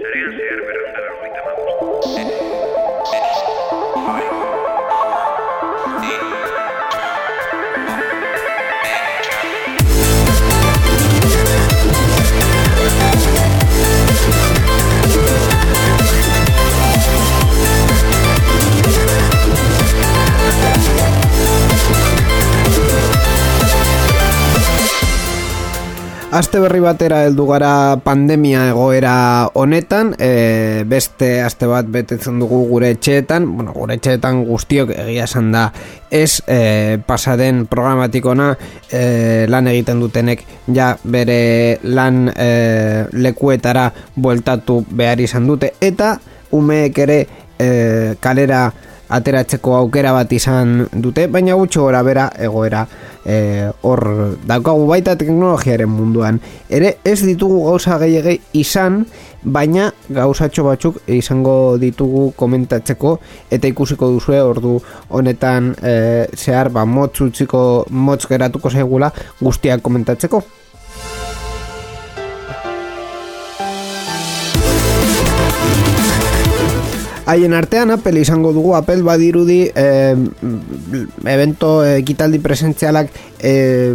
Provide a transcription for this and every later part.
Zarean zehar Aste berri batera heldu gara pandemia egoera honetan, e, beste aste bat betetzen dugu gure etxeetan, bueno, gure etxeetan guztiok egia esan da ez e, pasaden programatikona e, lan egiten dutenek ja bere lan e, lekuetara bueltatu behar izan dute. Eta umeek ere e, kalera ateratzeko aukera bat izan dute, baina gutxo gora bera egoera e, hor daukagu baita teknologiaren munduan. Ere ez ditugu gauza gehiagei izan, baina gauzatxo batzuk izango ditugu komentatzeko eta ikusiko duzue ordu honetan e, zehar ba, motz utziko motz geratuko zaigula guztiak komentatzeko. Haien artean Apple izango dugu. Apple badirudi eh, evento ekitaldi presentzialak eh,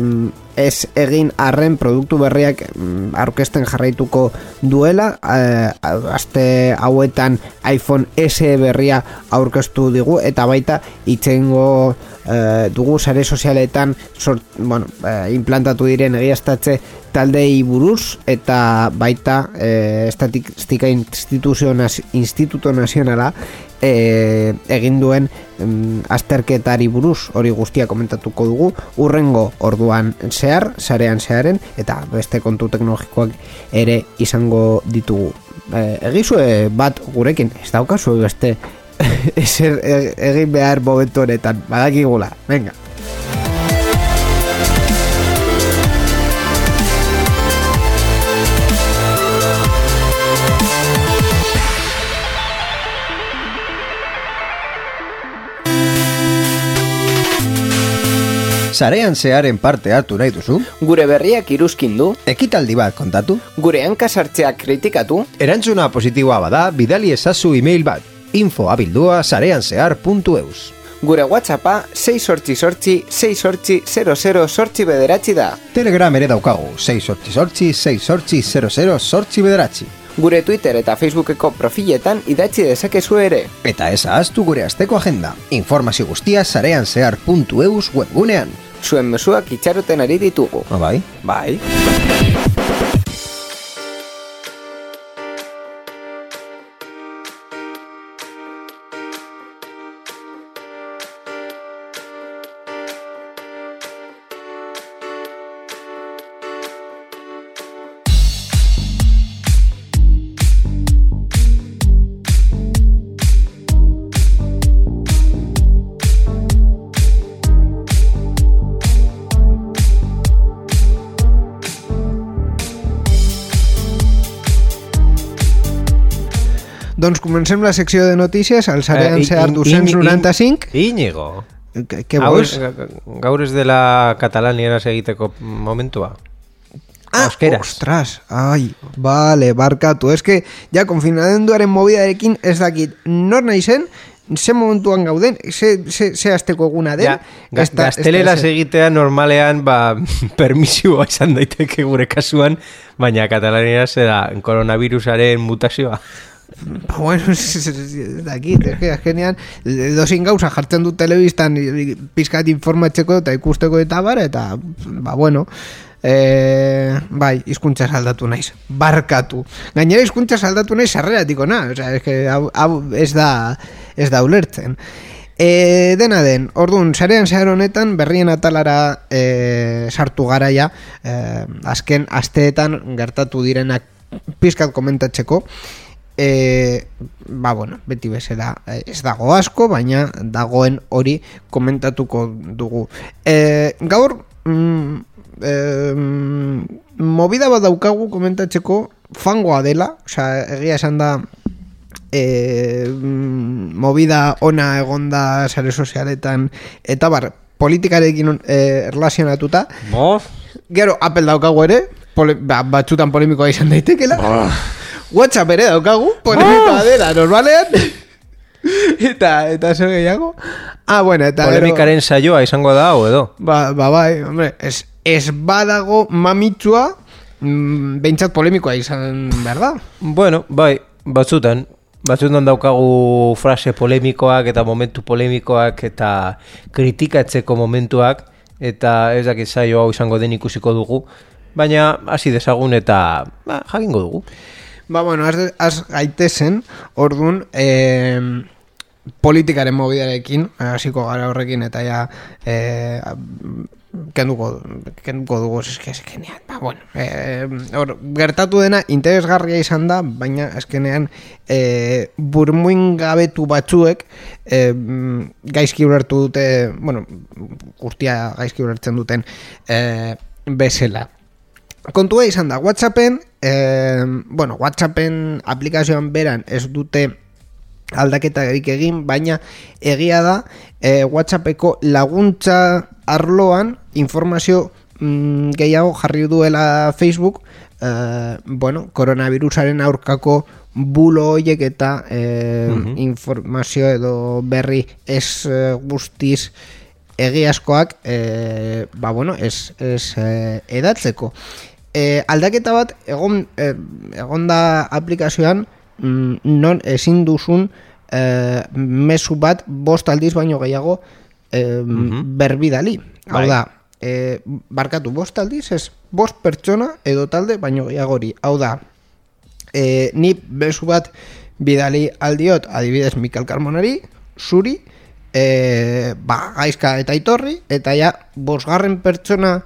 ez egin arren produktu berriak mm, aurkezten jarraituko duela eh, aste hauetan iPhone S berria aurkeztu digu eta baita itzengo eh, dugu sare sozialetan sort, bueno, eh, implantatu diren egiaztatze taldei buruz eta baita eh, estatistika instituto nazionala eh, egin duen em, azterketari buruz hori guztia komentatuko dugu. Urrengo orduan zehar, sarean zeharen eta beste kontu teknologikoak ere izango ditugu. Eh, egizue bat gurekin ez daukazu beste ezer e- egin behar momentu honetan. Badakigula, venga Sarean zearen parte hartu nahi duzu? Gure berriak iruzkin du, Ekitaldi bat kontatu? gure hankasartzeak kritikatu, Erantzuna positiboa bada, bidali ezazu email bat. info abildua gure whatsappa 6 sortzi sortzi 6 sortzi 00 sortzi bederatzi da. Telegram ere daukagu, 6 sortzi sortzi, 6 sortzi 00 sortzi bederatzi. Gure Twitter eta Facebookeko profiletan idatzi dezakezu ere. Eta ez ahaztu gure asteko agenda. Informazio guztia sareanzehar.eus webgunean. Zuen mezuak itxaroten ari ditugu. Ah, bai? Bai. Doncs comencem la secció de notícies al Sarean Eh, Zehar Íñ- 295 Íñigo. Gaur, vols? gaur ez dela katalanera egiteko momentua. Ah, Euskeraz. ostras, ai, vale, barkatu. Ez que, ja, konfinamenduaren mobidarekin ez dakit nor nahi zen, ze momentuan gauden, ze, ze, ze azteko eguna den. Ja, ga, ez da- ez da gazteleraz ezer. egitea normalean ba, permisioa izan daiteke gure kasuan, baina katalaneraz da koronavirusaren mutazioa. Ba, bueno, ez ez- ez- ez dakit, ez que azkenean dozin gauza jartzen du telebistan pizkat informatzeko eta ikusteko eta bar, eta, ba, bueno, e, bai, hizkuntza saldatu naiz, barkatu. Gainera hizkuntza saldatu naiz sarreratiko na, osea, es que hau, ez da, ez da ulertzen. E, dena den, orduan, sarean zehar honetan berrien atalara e, sartu gara ja, e, azken asteetan gertatu direnak pizkat komentatzeko, e, ba bueno, beti bezala eh, ez dago asko, baina dagoen hori komentatuko dugu. E, gaur, mm, e, movida bat daukagu komentatzeko fangoa dela, osea, egia esan da e, mm, movida ona egonda sare sozialetan eta bar, politikarekin e, relazionatuta Bof, Gero, Apple daukagu ere, pole, ba, batzutan polemikoa izan daitekela. WhatsApp ere daukagu, polemikoa dela, normalean. eta, eta zer gehiago. Ah, bueno, eta Polemikaren saioa izango da, hau edo. Ba, ba, bai, hombre, ez, ez badago mamitsua, mm, behintzat polemikoa izan, behar da? Bueno, bai, batzutan, batzutan daukagu frase polemikoak eta momentu polemikoak eta kritikatzeko momentuak eta ez dakit saio hau izango den ikusiko dugu, baina hasi dezagun eta ba, jakingo dugu. Ba, bueno, az, az gaitezen, orduan, eh, politikaren mobidarekin, hasiko gara horrekin, eta ja, eh, kenduko, kenduko dugu, eske, eskenean, ba, bueno, eh, hor, gertatu dena interesgarria izan da, baina eskenean eh, burmuin gabetu batzuek eh, gaizki ulertu dute, bueno, guztia gaizki ulertzen duten eh, bezala. Kontua izan da, Whatsappen, eh, bueno, Whatsappen aplikazioan beran ez dute aldaketarik egin, baina egia da eh, Whatsappeko laguntza arloan informazio mm, gehiago jarri duela Facebook eh, bueno, koronavirusaren aurkako bulo hoiek eta eh, informazio edo berri ez eh, guztiz egiazkoak eh, ba bueno, ez, ez eh, edatzeko eh, aldaketa bat egon, eh, egon da aplikazioan mm, non ezin duzun eh, mezu bat bost aldiz baino gehiago eh, berbidali. Hau Bai. da eh, barkatu bost aldiz ez bost pertsona edo talde baino gehiagori hau da e, ni bezu bat bidali aldiot adibidez Mikel Carmonari, zuri, e, ba, gaizka eta itorri, eta ja, bosgarren pertsona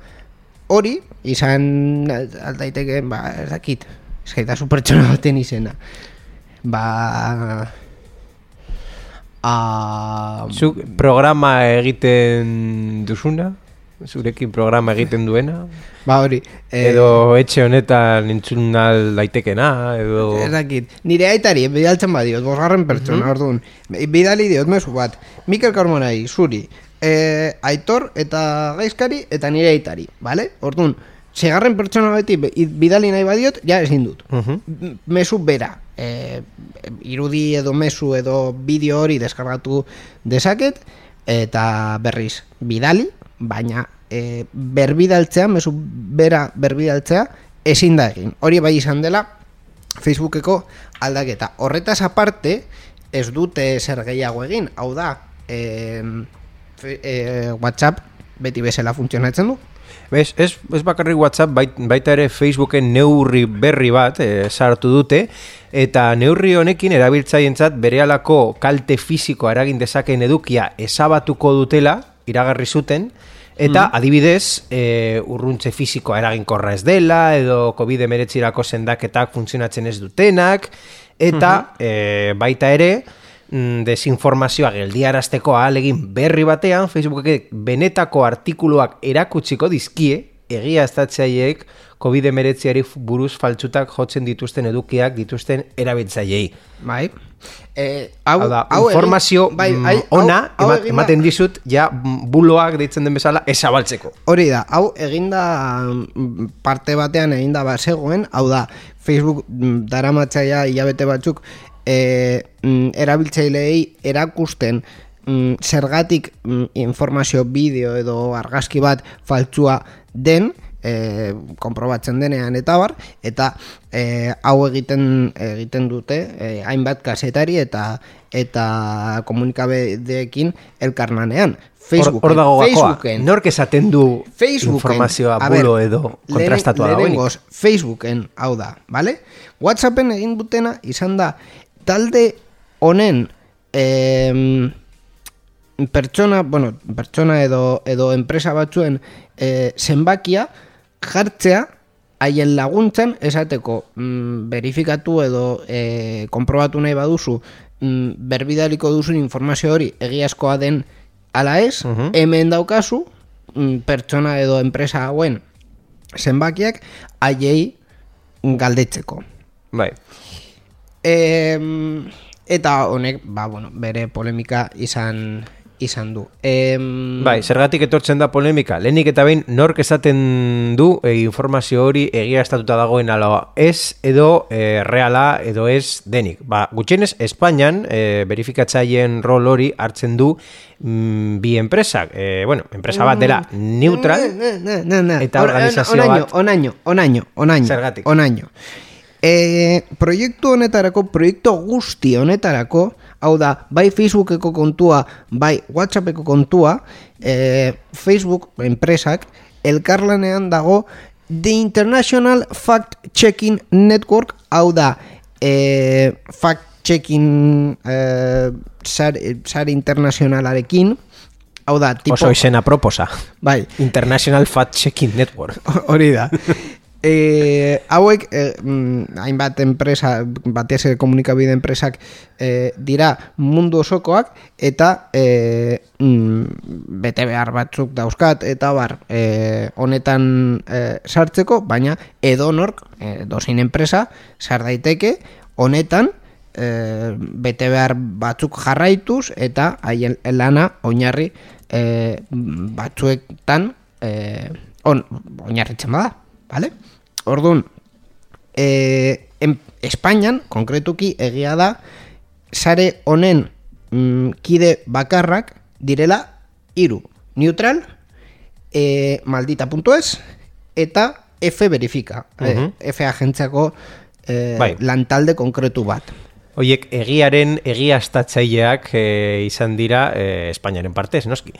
hori, izan aldaiteke, ba, ez dakit, eskaitazu pertsona baten izena. Ba... A... Zuk programa egiten duzuna? Zurekin programa egiten duena? Ba hori, eh, Edo etxe honetan entzun daitekena, edo... Ez dakit, nire aitari bidaltzen badiot, bosgarren pertsona, orduan, bidali diot mezu bat, Mikel Carmonai, zuri, e, aitor eta gaizkari eta nire aitari, vale? Orduan, segarren pertsona beti be- bidali nahi badiot, ja ezin dut. Mhm. M- Mezu bera, e, irudi edo mezu edo bideo hori deskargatu dezaket, eta berriz, bidali, baina e, berbidaltzea, mezu bera berbidaltzea, ezin da egin. Hori bai izan dela, Facebookeko aldaketa. Horretaz aparte, ez dute zer gehiago egin. Hau da, e, WhatsApp beti bezala funtzionatzen du. Bez, ez, ez bakarrik WhatsApp, bait, baita ere Facebooken neurri berri bat e, sartu dute, eta neurri honekin erabiltzaientzat berehalako kalte fisiko eragin dezakeen edukia ezabatuko dutela, iragarri zuten, eta adibidez, e, urruntze fisikoa eraginkorra ez dela, edo COVID-19 sendaketak funtzionatzen ez dutenak, eta e, baita ere, mm, desinformazioa geldiarazteko ahalegin berri batean, Facebookek benetako artikuluak erakutsiko dizkie, egia estatzaileek COVID-19ari buruz faltsutak jotzen dituzten edukiak dituzten erabiltzaileei. Bai. E, Hau, da, egin- informazio bai, mm, ai, hau- ona hau emat- egin ematen dizut, ja mm, buloak deitzen den bezala, ezabaltzeko. Hori da, hau eginda mm, parte batean eginda bazegoen, hau da, Facebook mm, daramatzaia hilabete batzuk e, erabiltzaileei erakusten mm, zergatik mm, informazio bideo edo argazki bat faltsua den, e, konprobatzen denean eta bar, eta e, hau egiten egiten dute e, hainbat kasetari eta eta komunikabideekin elkarnanean. Facebooken, hor dago Facebooken, nork esaten du Facebooken, informazioa bulo ber, edo kontrastatua lehenengoz, Facebooken, hau da, vale? Whatsappen egin dutena izan da talde honen em, pertsona, bueno, pertsona edo edo enpresa batzuen eh, zenbakia jartzea haien laguntzan esateko mm, verifikatu edo eh, konprobatu nahi baduzu mm, berbidaliko duzun informazio hori egiazkoa den ala ez, Mhm. hemen daukazu mm, pertsona edo enpresa hauen zenbakiak haiei galdetzeko. Bai. Em, eta honek, ba, bueno, bere polemika izan izan du. Em, Bai, zergatik etortzen da polemika. Lehenik eta behin nork esaten du e, informazio hori egia estatuta dagoen ala ez edo e, reala edo ez denik. Ba, gutxienez, Espainian e, verifikatzaileen rol hori hartzen du mm, bi enpresak. E, bueno, enpresa bat dela neutral. Na, na, na, na. Eta organizazio onaino, bat. Onaino, onaino, onaino. Zergatik? Onaino. E, proiektu honetarako, proiektu guzti honetarako, hau da, bai Facebookeko kontua, bai Whatsappeko kontua, e, Facebook enpresak, elkarlanean dago The International Fact Checking Network, hau da, e, fact checking e, sare, sare internazionalarekin, hau da, tipo, Oso izena proposa. bai, International Fact Checking Network. Hori da. E, hauek, e, mm, hainbat enpresa, batez ere komunikabide enpresak e, dira mundu osokoak eta e, mm, bete behar batzuk dauzkat eta bar e, honetan e, sartzeko, baina edonork, e, dozin enpresa, sar daiteke honetan e, bete behar batzuk jarraituz eta haien lana oinarri e, batzuetan e, on, oinarritzen bada, vale? Orduan, e, en, Espainian, konkretuki egia da, sare honen mm, kide bakarrak direla hiru neutral, e, maldita.es eta F verifika, Mhm. e, F agentziako e, Bai. lantalde konkretu bat. Oiek egiaren egiaztatzaileak e, izan dira e, Espainiaren partez, noski.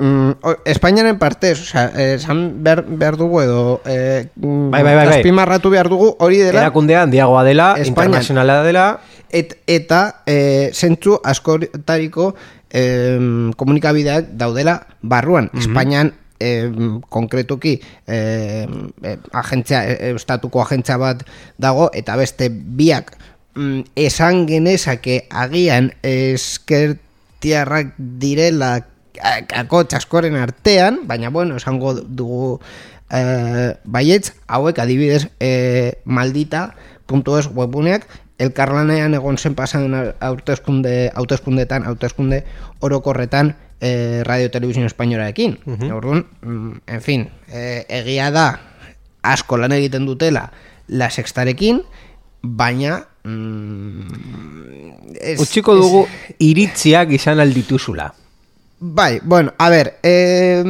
Mm, Espainiaren partez, osea, esan behar, behar dugu edo mm, Bai, bai, bai, azpimarratu behar dugu hori dela Erakundea handiagoa dela, Espainian. internazionala dela, et, eta eh, zentzu askotariko eh, komunikabideak daudela barruan. Espainian eh, konkretuki eh, eh, agentzia, eh, estatuko agentzia bat dago eta beste biak mm, esan genezake agian eskertiarrak direla kako txaskoren artean, baina bueno, esango dugu eh, baietz, hauek adibidez eh, maldita.es webuneak elkarlanean egon zen pasan hauteskunde hauteskundetan hauteskunde orokorretan eh, radio televisión espainorarekin. Orduan, mm, en fin, eh, egia da asko lan egiten dutela la sextarekin, baina mm, ez- utxiko ez- dugu iritziak izan aldituzula. Bai, bueno, a ver, eh,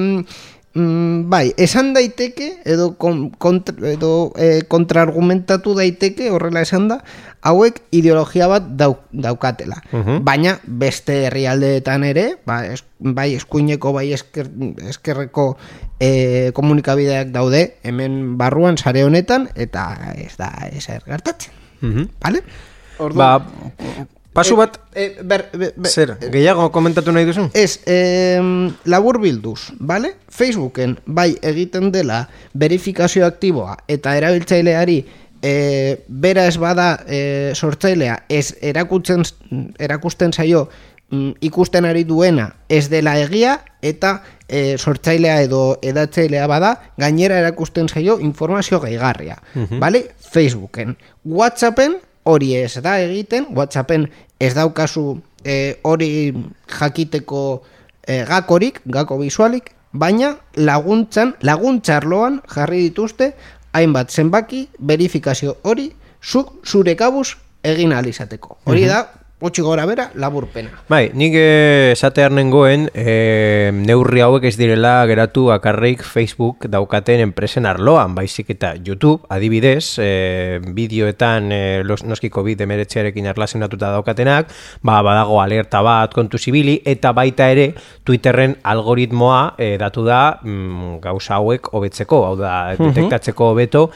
mm, bai, esan daiteke, edo, kon, kontra, edo eh, kontraargumentatu daiteke, horrela esan da, hauek ideologia bat dau, daukatela. Mhm. Baina beste herrialdeetan ere, ba, es, bai eskuineko, bai esker, eskerreko eh, komunikabideak daude, hemen barruan sare honetan, eta ez da ezer gertatzen. Mhm. Vale? Ba, pasu bat, eh, ber, ber, ber, zer, gehiago komentatu nahi duzu? Ez, eh, labur bilduz, bale? Facebooken bai egiten dela verifikazio aktiboa eta erabiltzaileari eh, bera ez bada eh, sortzailea ez erakutzen, erakusten zaio mm, ikusten ari duena ez dela egia eta eh, sortzailea edo edatzailea bada gainera erakusten zaio informazio gehigarria, bale? Facebooken. Whatsappen hori ez da egiten, Whatsappen ez daukazu eh, hori jakiteko eh, gakorik, gako visualik, baina laguntzan, laguntzarloan jarri dituzte hainbat zenbaki verifikazio hori zuk zure kabuz egin alizateko. Hori da, gutxi gora bera, laburpena. Bai, nik eh, esatear nengoen e, neurri hauek ez direla geratu akarrik Facebook daukaten enpresen arloan, baizik eta YouTube, adibidez, e, bideoetan e, los, noski COVID emeretzearekin erlazionatuta daukatenak, ba, badago alerta bat kontu zibili, eta baita ere Twitterren algoritmoa e, datu da mm, gauza hauek hobetzeko, hau da, detektatzeko hobeto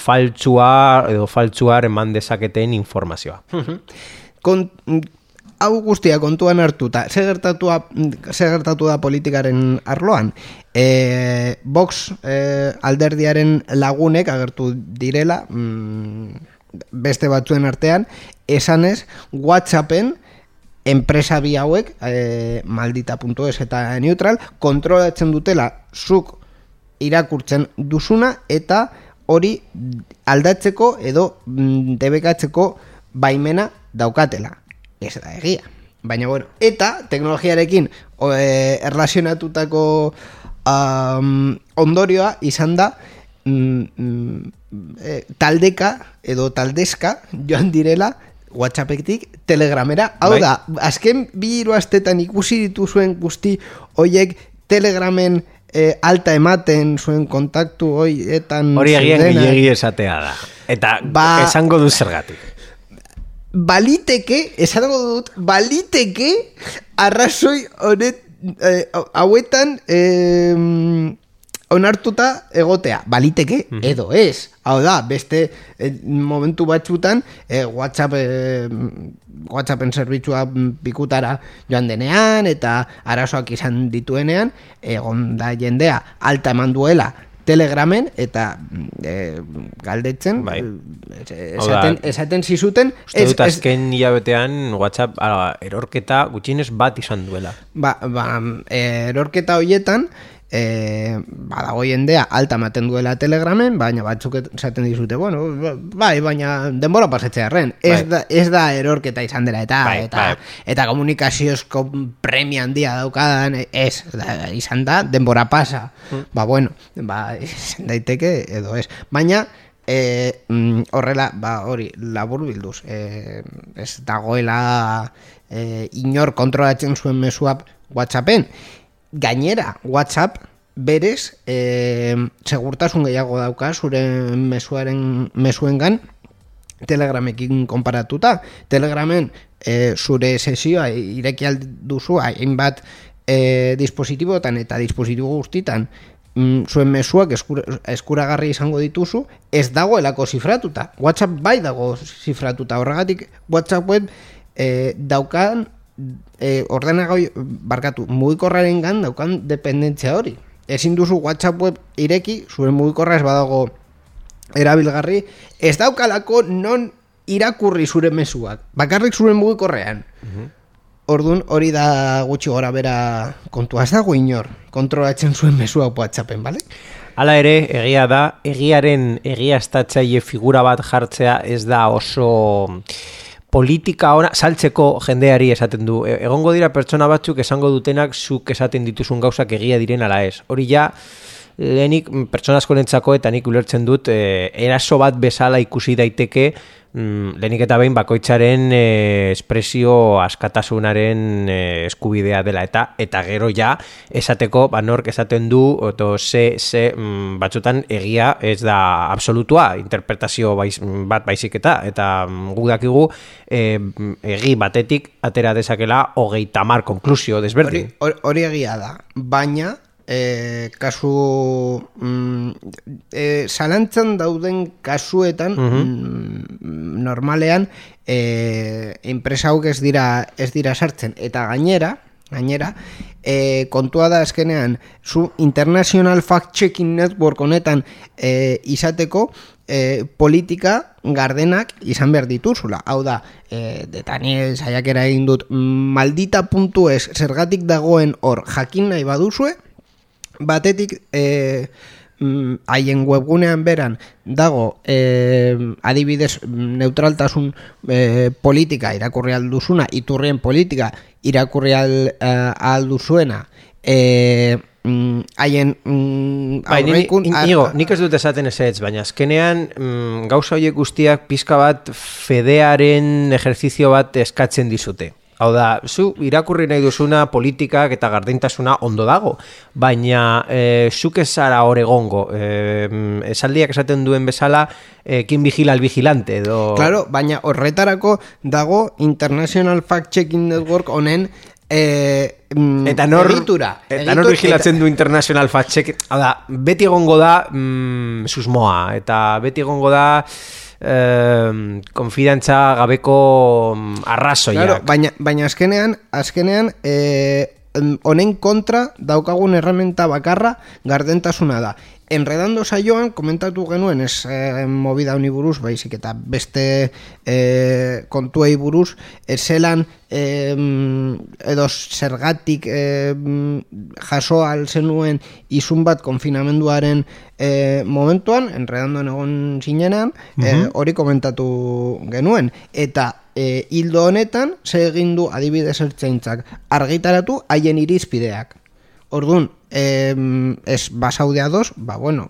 faltsua edo faltsuar eman dezaketen informazioa. Kon, hau guztia kontuan hartuta, ze gertatua, ze gertatu da politikaren arloan? E, Vox e, alderdiaren lagunek agertu direla, mm, beste batzuen artean, esanez, Whatsappen enpresa bi hauek, e, maldita.es eta neutral, kontrolatzen dutela zuk irakurtzen duzuna eta hori aldatzeko edo mm, debekatzeko baimena daukatela. Ez da egia. Baina, bueno, eta teknologiarekin o, e, erlazionatutako um, ondorioa izan da mm, mm, e, taldeka edo taldezka joan direla Whatsappetik telegramera. Hau Bai. da, azken bi hiru astetan ikusi dituzuen guzti hoiek telegramen e, alta ematen zuen kontaktu hoietan Hori zeudenak. gilegi esatea da. Eta Ba- esango du zergatik. Baliteke, esango dut, baliteke arrazoi honet eh, hauetan eh, onartuta egotea. Baliteke, edo ez. Hau da, beste eh, momentu batzutan eh, WhatsApp eh, WhatsAppen zerbitzua pikutara joan denean eta arazoak izan dituenean egon da jendea alta eman duela telegramen eta eh, galdetzen Bai. eh, esaten, esaten zizuten Uste dut azken hilabetean WhatsApp ala, erorketa gutxienez bat izan duela. ba, ba, erorketa hoietan e, badago jendea alta ematen duela telegramen, baina batzuk esaten dizute, bueno, bai, baina denbora pasatzearen. Ez, Bai. da, ez da erorketa izan dela eta Bai, eta, bai. eta komunikaziozko premia handia daukadan, ez, da, izan da, denbora pasa. Mm. Ba, bueno, ba, izan daiteke edo ez. Baina, e, horrela, ba, hori, labur bilduz, e, ez dagoela e, inor kontrolatzen zuen mesua WhatsAppen. Gainera, WhatsApp berez e, segurtasun gehiago dauka zure mesuaren mesuengan Telegramekin konparatuta. Telegramen e, zure sesioa ireki duzu hainbat e, dispositibotan eta dispositibo guztitan mm, zuen mezuak eskura, eskuragarri izango dituzu, ez dagoelako zifratuta. WhatsApp bai dago zifratuta. Horregatik WhatsApp web e, daukan e, ordenagoi, barkatu, mugikorraren gan daukan dependentzia hori. Ezin duzu WhatsApp web ireki, zure mugikorra ez badago erabilgarri, ez daukalako non irakurri zure mezuak. Bakarrik zure mugikorrean. Orduan hori da gutxi gora bera kontua ez dago inor kontrolatzen zuen mezuak WhatsAppen, bale? Hala ere, egia da, egiaren egiaztatzaile figura bat jartzea ez da oso politika ona, saltzeko jendeari esaten du. E- Egongo dira pertsona batzuk esango dutenak zuk esaten dituzun gauzak egia diren ala ez. Hori ja, lehenik mm, pertsona askorentzako eta nik ulertzen dut e, eraso bat bezala ikusi daiteke mm, lehenik eta behin bakoitzaren e, espresio askatasunaren e, eskubidea dela eta eta gero ja esateko ba nork esaten du oto ze, ze mm, batzutan egia ez da absolutua interpretazio baiz, bat baizik eta eta mm, guk dakigu e, egi batetik atera dezakela hogeita mar konklusio desberdin. hori- hori egia da, baina e, kasu mm, e, zalantzan dauden kasuetan mm, normalean e, enpresa hauk ez dira, ez dira sartzen eta gainera gainera e, kontua da azkenean zu International Fact Checking Network honetan e, izateko e, politika gardenak izan behar dituzula. Hau da, e, detani saiakera egin dut maldita.es zergatik dagoen hor jakin nahi baduzue, batetik e, haien webgunean beran dago e, adibidez neutraltasun e, politika irakurri alduzuna, iturrien politika irakurri al, alduzuena e, mm, haien mm, Bai, aurreikun- Inigo, nik ez dut esaten ezetz, baina azkenean mm, gauza horiek guztiak pizka bat fedearen ejerzizio bat eskatzen dizute. Hau da, zu irakurri nahi duzuna politikak eta gardentasuna ondo dago, baina e, zuk ez zara hor egongo. E, esaldiak esaten duen bezala, e, kin vigila al vigilante, edo... Claro, baina horretarako dago International Fact Checking Network honen eh, mm, Eta nor, egitura. eta nor vigilatzen du International Fact Check. Hau da, beti egongo da mm, susmoa, eta beti egongo da eh, konfidantza gabeko arrazoiak. Claro, baina, baina azkenean, azkenean, eh, honen kontra daukagun erramenta bakarra gardentasuna da. Enredando saioan, komentatu genuen, ez eh, movida honi buruz, baizik eta beste eh, kontuei buruz, zelan eh, edo zergatik eh, jaso al zenuen izun bat konfinamenduaren eh, momentuan, enredando egon zinenean, eh, hori komentatu genuen. Eta e, hildo honetan, ze egin du adibidez ertzaintzak, argitaratu haien irizpideak. Orduan, em, ez basaude ados, ba bueno,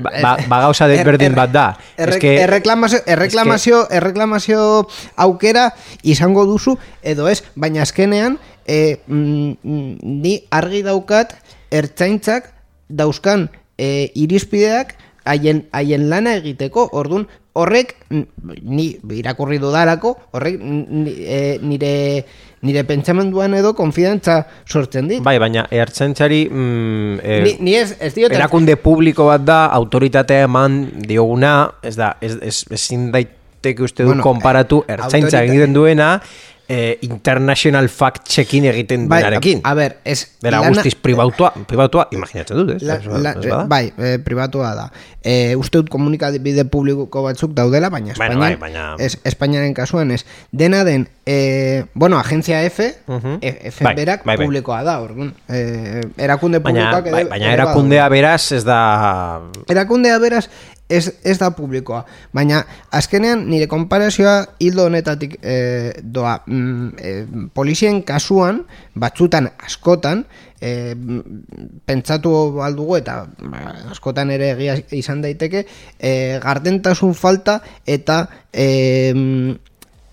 Ba, ba, ba gauza desberdin bat da. Erre, Ez que- erreklamazio, erreklamazio, erreklamazio aukera izango duzu edo ez, baina azkenean e, mm, mm, ni argi daukat ertzaintzak dauzkan e, irizpideak haien haien lana egiteko. Ordun horrek ni irakurri dudalako, horrek ni, e, nire nire pentsamenduan edo konfidantza sortzen dit. Bai, baina ertzaintzari mm, eh, Ni, ni ez, ez diot erakunde publiko bat da, autoritatea eman dioguna, ez da, ez, ez, ezin daiteke uste du Bueno, konparatu eh, ertzaintza egiten duena eh, international fact checking egiten bai, duenarekin. a, a ber, ez Dela lana- guztiz pribautua, pribautua, imaginatzen dut, ez? La, Ez- la, ez bai, e, pribatua da. E, uste dut komunikabide publiko batzuk daudela, baina Bueno, Espainian, bai, baina- es, Espainiaren kasuan ez. Dena den, e, bueno, agencia F, Mhm. F, F Bai, berak bai, bai. publikoa da, orduan. E, erakunde Baina, publikoak bai, ere- baina erakundea beraz ez da... Erakundea beraz ez, ez da publikoa. Baina azkenean nire konparazioa hildo honetatik e, doa. Mm, e, polizien kasuan, batzutan askotan, e, pentsatu aldugu eta ba, askotan ere egia izan daiteke, e, gardentasun falta eta e,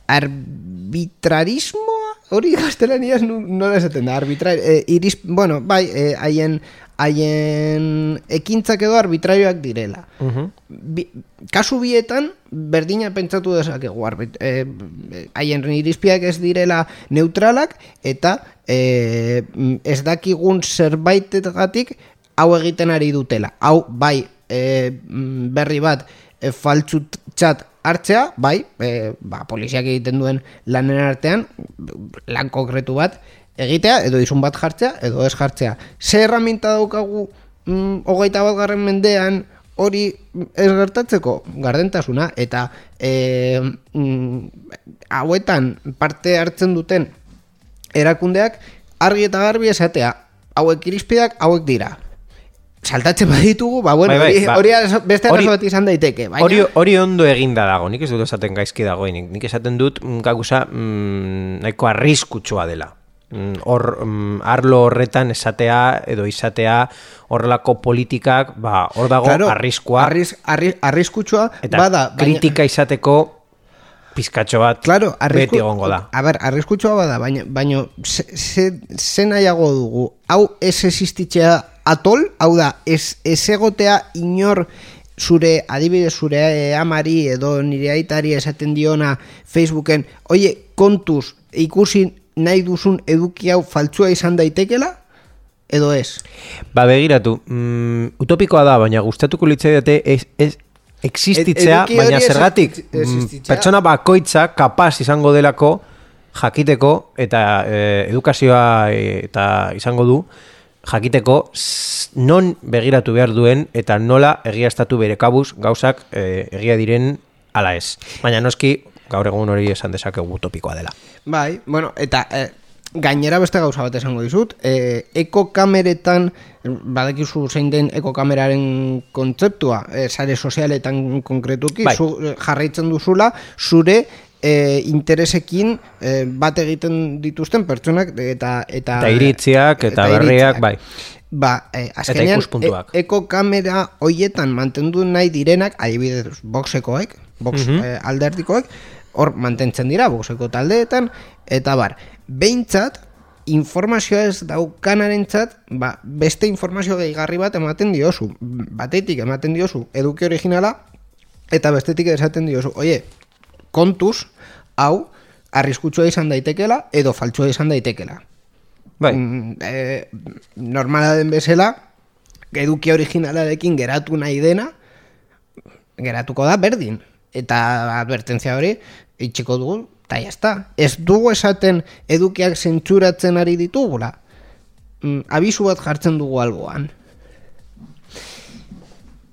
arbitrarismoa hori gaztelaniaz nola esaten da arbitra, e, iris, bueno, bai, e, haien ekintzak edo arbitrarioak direla. Bi, kasu bietan berdina pentsatu dezakegu arbit, e, haien irizpiak ez direla neutralak eta e, ez dakigun zerbaitetatik hau egiten ari dutela. Hau bai e, berri bat e, faltsutzat hartzea, bai, e, ba, poliziak egiten duen lanen artean, lan konkretu bat, egitea, edo izun bat jartzea, edo ez jartzea. Ze erraminta daukagu mm, hogeita bat garren mendean hori ez gertatzeko gardentasuna eta e, mm, hauetan parte hartzen duten erakundeak argi eta garbi esatea hauek irizpideak hauek dira saltatzen baditugu, ba bueno, Bai, bai, hori, ba. beste arazo bat izan daiteke, Hori, hori ondo eginda dago, nik ez dut esaten gaizki dagoenik. Nik esaten dut mm, gauza mm, nahiko arriskutsua dela. Mm, Hor, mm, arlo horretan esatea edo izatea horrelako politikak, ba, hor dago Claro, arriskua arris, arri, arriskutsua eta bada, baina- kritika izateko pizkatxo bat Claro, arrisku, beti egongo da. A ber, arriskutsua bada, baina, baina ze, ze, ze nahiago dugu. Hau ez existitzea atol, hau da, ez, ez egotea inor zure, adibidez zure eh, amari edo nire aitari esaten diona Facebooken, oie, kontuz, ikusi nahi duzun eduki hau faltsua izan daitekela, edo ez? Ba, begiratu, mm, utopikoa da, baina gustatuko litzaidate ez, ez existitzea, hori baina zergatik mm, pertsona bakoitza kapaz izango delako jakiteko eta e, edukazioa e, eta izango du jakiteko non begiratu behar duen eta nola egiaztatu bere kabuz gauzak e, egia diren ala ez. Baina noski gaur egun hori esan dezakegu utopikoa dela. Bai, bueno, eta eh, gainera beste gauza bat esango dizut, eh, ekokameretan, badakizu zein den ekokameraren kontzeptua, eh, sare sozialetan konkretuki, Bai. zu, jarraitzen duzula, zure eh, interesekin eh, bat egiten dituzten pertsonak eta eta, Eta iritziak eta berriak, bai. Ba, eh, azkenean, e, ekokamera hoietan mantendu nahi direnak, adibidez, boxekoek, box Mhm. eh, alderdikoek, hor mantentzen dira, boxeko taldeetan, eta bar, behintzat, informazioa ez daukanarentzat, ba, beste informazio gehigarri bat ematen diozu. Batetik ematen diozu eduki originala, eta bestetik esaten diozu, oie, kontuz, hau, arriskutsua izan daitekela, edo faltsua izan daitekela. Bai. Mm, eh, normala den bezala, eduki originalarekin geratu nahi dena, geratuko da berdin. Eta advertentzia hori itxiko dugu, eta jazta. Ez dugu esaten edukiak zentsuratzen ari ditugula. Mm, abisu bat jartzen dugu alboan.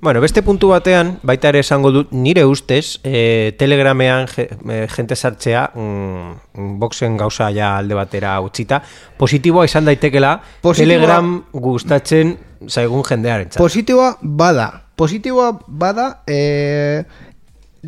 Bueno, beste puntu batean, baita ere esango dut, nire ustez, e, telegramean je, e, jente sartzea, mm, boxen gauza ja alde batera utzita, positiboa izan daitekela, Positiboa- telegram gustatzen zaigun jendearen Positiboa bada. Positiboa bada, e,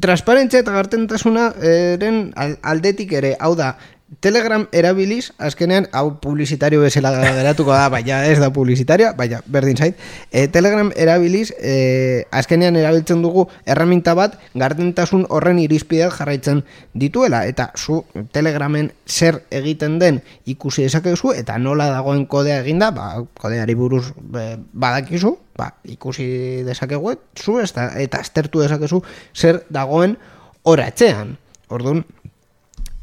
transparentzia eta gartentasuna eren al- aldetik ere, hau da, Telegram erabiliz, azkenean, hau publizitario bezala geratuko da, baina ez da publizitaria, baina berdin zait, e, Telegram erabiliz, e, azkenean erabiltzen dugu erraminta bat, gardentasun horren irizpideak jarraitzen dituela, eta zu Telegramen zer egiten den ikusi dezakezu, eta nola dagoen kodea eginda, ba, kodeari buruz e, badakizu, ba, ikusi dezakegu, zu ez da, eta aztertu dezakezu zer dagoen oratzean. Orduan,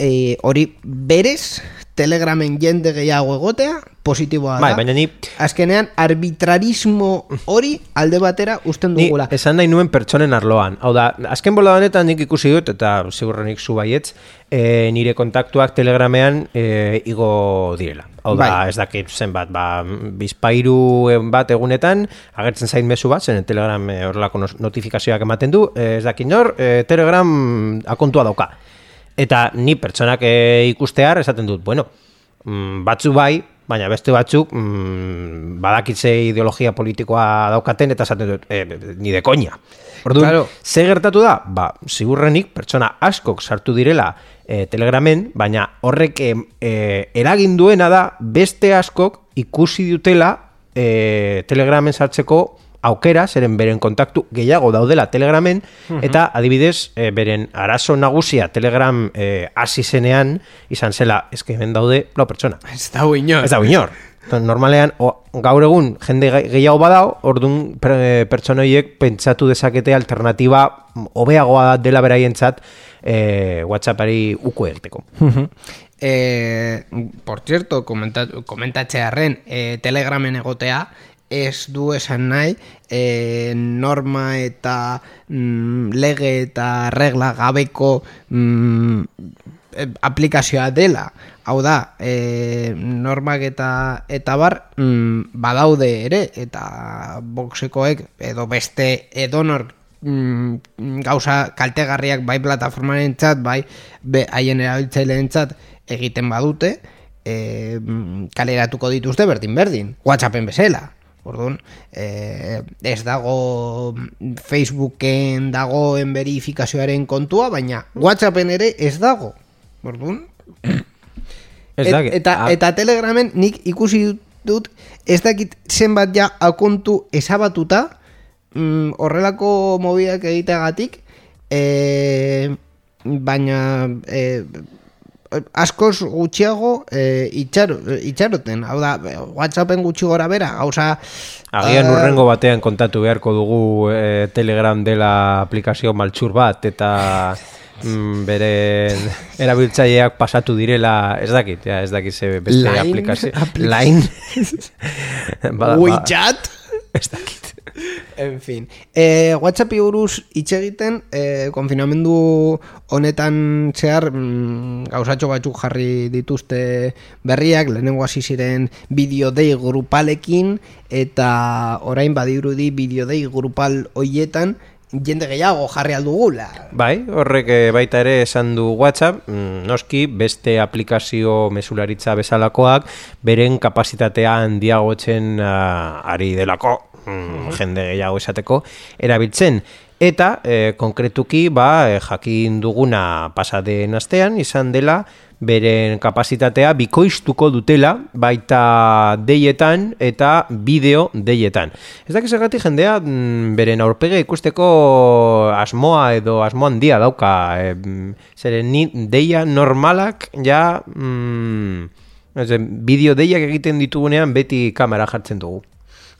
e, hori berez telegramen jende gehiago egotea positiboa da. Bai, baina ni- azkenean arbitrarismo hori alde batera usten Ni dugula. esan nahi nuen pertsonen arloan. Hau da, azken bola honetan nik ikusi dut, eta ziurrenik zu baietz, e, nire kontaktuak telegramean e, igo direla. Hau da, Bai. ez dakit zenbat, ba, bizpairu bat egunetan, agertzen zain mezu bat, zen telegram e, horrelako notifikazioak ematen du, ez dakit nor, e, telegram akontua dauka. Eta ni pertsonak e, ikustear esaten dut, bueno, mm, batzu bai, baina beste batzuk mm, badakitze ideologia politikoa daukaten eta esaten dut, e, ni de koña. Orduan, Claro. ze gertatu da? Ba, sigurrenik pertsona askok sartu direla e, telegramen, baina horrek e, e, eragin duena da beste askok ikusi dutela e, telegramen sartzeko aukera, zeren beren kontaktu gehiago daudela telegramen, eta adibidez, e, beren arazo nagusia telegram e, hasi zenean, izan zela, eske hemen daude lau pertsona. Ez da inor. Ez da inor. Normalean, o, gaur egun jende ge- gehiago badao, orduan per, pertsonoiek pentsatu dezakete alternatiba hobeagoa dela beraientzat e, WhatsAppari uko egiteko. Eh, por cierto, komenta, komentatzearen eh, telegramen egotea ez du esan nahi eh, norma eta mm, lege eta regla gabeko mm, eh, aplikazioa dela. Hau da, eh, normak eta, eta bar mm, badaude ere, eta boxekoek edo beste edonor mm, gauza kaltegarriak bai plataformaren txat, bai haien erabiltzaileen txat egiten badute, e, kaleratuko dituzte berdin-berdin, Whatsappen bezala. Orduan, e, ez dago Facebooken dagoen verifikazioaren kontua, baina Whatsappen ere ez dago. Orduan, Ez Et- da, eta, a- eta telegramen nik ikusi dut ez dakit zenbat ja akontu ezabatuta mm, horrelako mobiak egiteagatik e, baina e, askoz gutxiago e, itxaro, itxaroten hau da, whatsappen gutxi gora bera gauza Agian eh, urrengo batean kontatu beharko dugu e, Telegram dela aplikazio maltsur bat eta mm, beren erabiltzaileak pasatu direla, ez dakit, ja, ez dakit ze beste Line aplikazio. apli- Line. Ba- ba- WeChat Ez dakit. En fin, e, WhatsAppi buruz hitz egiten, e, konfinamendu honetan zehar mm, gauzatxo batzuk jarri dituzte berriak, lehenengo hasi ziren bideodei grupalekin, eta orain badirudi bideodei grupal hoietan jende gehiago jarri aldugula. Bai, horrek eh, baita ere esan du WhatsApp, mm, noski beste aplikazio mesularitza bezalakoak beren kapasitatea handiagotzen ah, ari delako, mm, jende gehiago esateko, erabiltzen. Eta, eh, konkretuki, ba, eh, jakin duguna pasaden astean, izan dela, beren kapasitatea bikoiztuko dutela baita deietan eta bideo deietan. Ez dakiz zergatik jendea mm, beren aurpege ikusteko asmoa edo asmo handia dauka. E, zeren ni deia normalak ja mm, bideo deiak egiten ditugunean beti kamera jartzen dugu.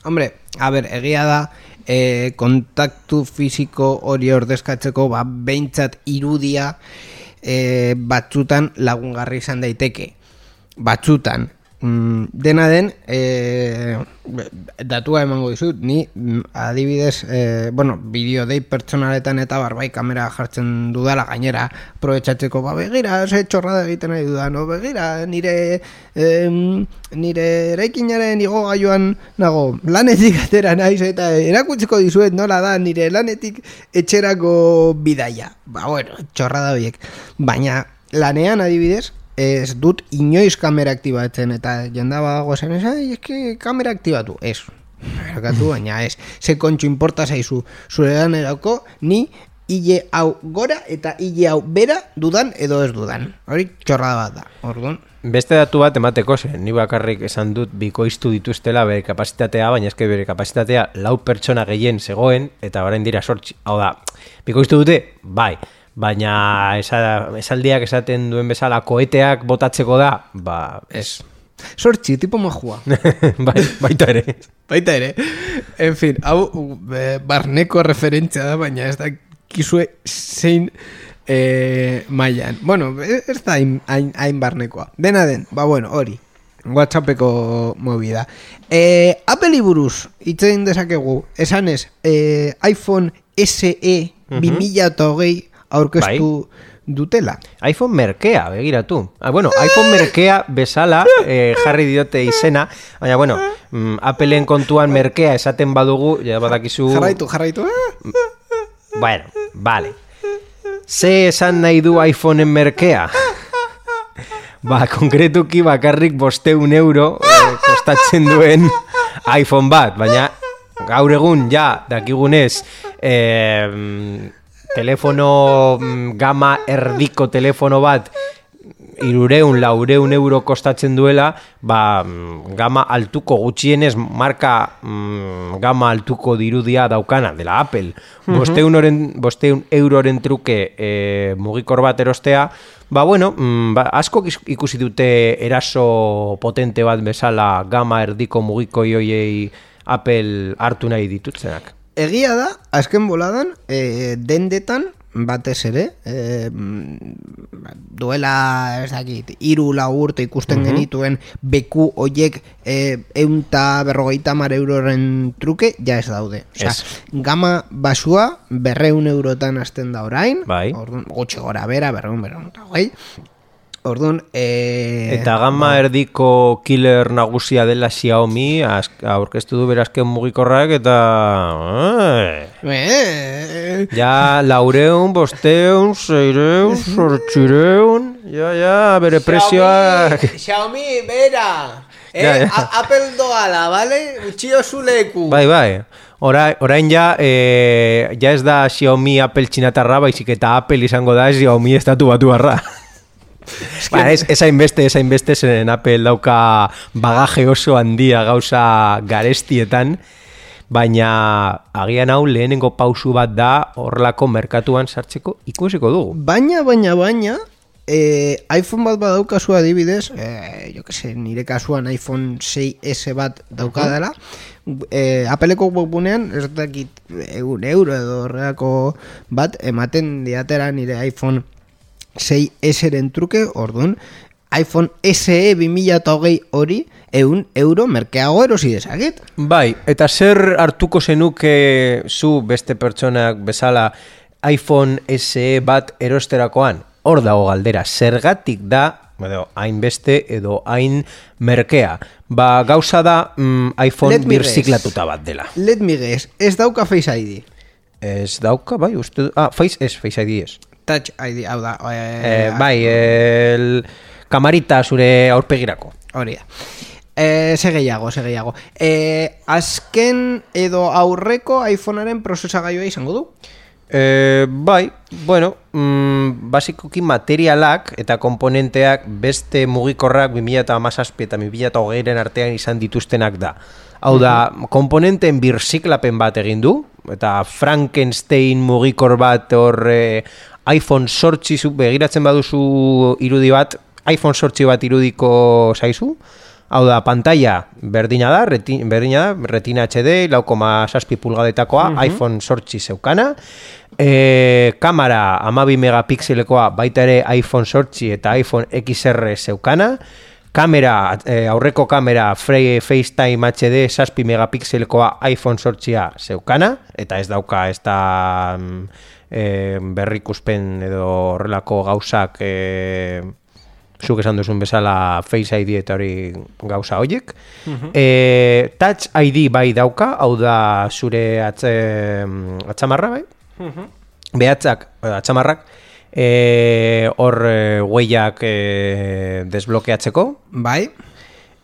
Hombre, a ber, egia da, e, kontaktu fisiko hori ordezkatzeko, ba, behintzat irudia e, batzutan lagungarri izan daiteke. Batzutan. Mm, dena den, e, datua emango dizut, ni mm, adibidez, e, bueno, bideo dei pertsonaletan eta barbai kamera jartzen dudala gainera, aprobetsatzeko, ba, begira, ze txorrada egiten nahi dudan, no, begira, nire, em, nire eraikinaren igo gaioan nago, lanetik atera naiz eta erakutziko dizuet nola da nire lanetik etxerako bidaia. Ba, bueno, txorrada horiek. Baina, lanean adibidez, ez dut inoiz kamera aktibatzen eta jenda bago zen ai, eske kamera aktibatu. Ez, Barkatu, baina ez. Ze kontxo importa zaizu zure lanerako, ni hile hau gora eta hile hau bera dudan edo ez dudan. Hori txorrada bat da. Orduan, Beste datu bat emateko zen, ni bakarrik esan dut bikoiztu dituztela bere kapasitatea, baina eske bere kapasitatea lau pertsona gehien zegoen, eta orain dira sortzi. Hau da, bikoiztu dute, bai, baina esa, esaldiak esaten duen bezala koeteak botatzeko da, ba, ez. sortzi, tipo majua. bai, baita ere. Baita ere. En fin, hau barneko referentzia da, baina ez da kizue zein e, mailan. Bueno, ez da hain, hain, hain barnekoa. Dena den, ba bueno, hori. Whatsappeko movida. E, Apple buruz itzein dezakegu, esanez, e, iPhone SE 2008 aurkeztu dutela. iPhone merkea, begiratu. Ah, bueno, iPhone merkea bezala eh, jarri diote izena, baina bueno, mm, Appleen kontuan merkea esaten badugu, ja badakizu... Jarraitu, jarraitu. Bueno, vale. Ze esan nahi du iPhoneen merkea? Ba, konkretuki bakarrik bosteun euro eh, kostatzen duen iPhone bat, baina gaur egun ja dakigunez eh, telefono mm, gama erdiko telefono bat irureun, laureun euro kostatzen duela, ba, mm, gama altuko gutxienez, marka mm, gama altuko dirudia daukana, dela Apple. Bosteun, oren, bosteun euroren truke e, mugikor bat erostea, ba, bueno, mm, ba, asko ikusi dute eraso potente bat bezala gama erdiko mugiko joiei Apple hartu nahi ditutzenak. Egia da, azken boladan, e, dendetan, batez ere, e, duela, ez dakit, iru urte ikusten genituen beku hoiek e, eunta berrogeita mar euroren truke, ja ez daude. Osea, gama basua berreun eurotan hasten da orain, Bai. gutxi gora bera, berreun, berreun, eta. Orduan, e, Eta gama erdiko killer nagusia dela Xiaomi aurkeztu du berazken mugikorrak eta... Eh, Eh, ja, laureun, bosteun, seireun, sortxireun... Ja, ja, bere. Xiaomi, Xiaomi, bera. Eh, Ja, ja. Apple doala, vale? Utxio zuleku. Bai, bai. Ora, orain ja, eh, ja ez da Xiaomi Apple txinatarra, baizik eta Apple izango da Xiaomi estatu batu barra. Ba, ez, ez hainbeste, ez hainbeste zen Apple dauka bagaje oso handia gauza garestietan, baina agian hau lehenengo pausu bat da horrelako merkatuan sartzeko ikusiko dugu. Baina, baina, baina, eh, iPhone bat badaukazu adibidez, eh, jo que sé, nire kasuan iPhone 6S bat daukadala, eh, Appleko webgunean, ez dakit egun euro edo horrelako bat, ematen diatera nire iPhone 6S-ren truke, orduan, iPhone SE 2008 hori, eun euro merkeago erosi dezaket. Bai, eta zer hartuko zenuke zu beste pertsonak bezala iPhone SE bat erosterakoan? Hor dago galdera, zergatik da, edo, hainbeste edo hain merkea. Ba, gauza da mm, iPhone birziklatuta bat dela. Let me guess, ez dauka Face ID. Ez dauka, bai, uste, ah, Face, ez, Face ID ez. Touch ID, hau da. Eh, bai, el kamarita zure aurpegirako. Hori da. E, ze gehiago, ze gehiago. E, azken edo aurreko iPhonearen prozesagaioa izango du? E, bai, bueno, mm, basikoki materialak eta komponenteak beste mugikorrak 2017 eta 2020 artean izan dituztenak da. Hau da, komponenten birziklapen bat egin du, eta Frankenstein mugikor bat hor eh, iPhone sortzi begiratzen baduzu irudi bat, iPhone sortzi bat irudiko zaizu, Hau da, pantalla berdina da, reti, berdina da, retina HD, lau koma saspi pulgadetakoa, iPhone sortzi zeukana, e, kamera amabi megapixelekoa baita ere iPhone sortzi eta iPhone XR zeukana, kamera, e, aurreko kamera Frey FaceTime HD saspi megapixelekoa iPhone sortzia zeukana, eta ez dauka ez da mm, e, berrikuspen edo horrelako gauzak e, zuk esan duzun bezala Face ID eta hori gauza hoiek. e, touch ID bai dauka, hau da zure atze, atzamarra bai? Behatzak, eh, atzamarrak, e, hor e, huellak e, desblokeatzeko, Bai.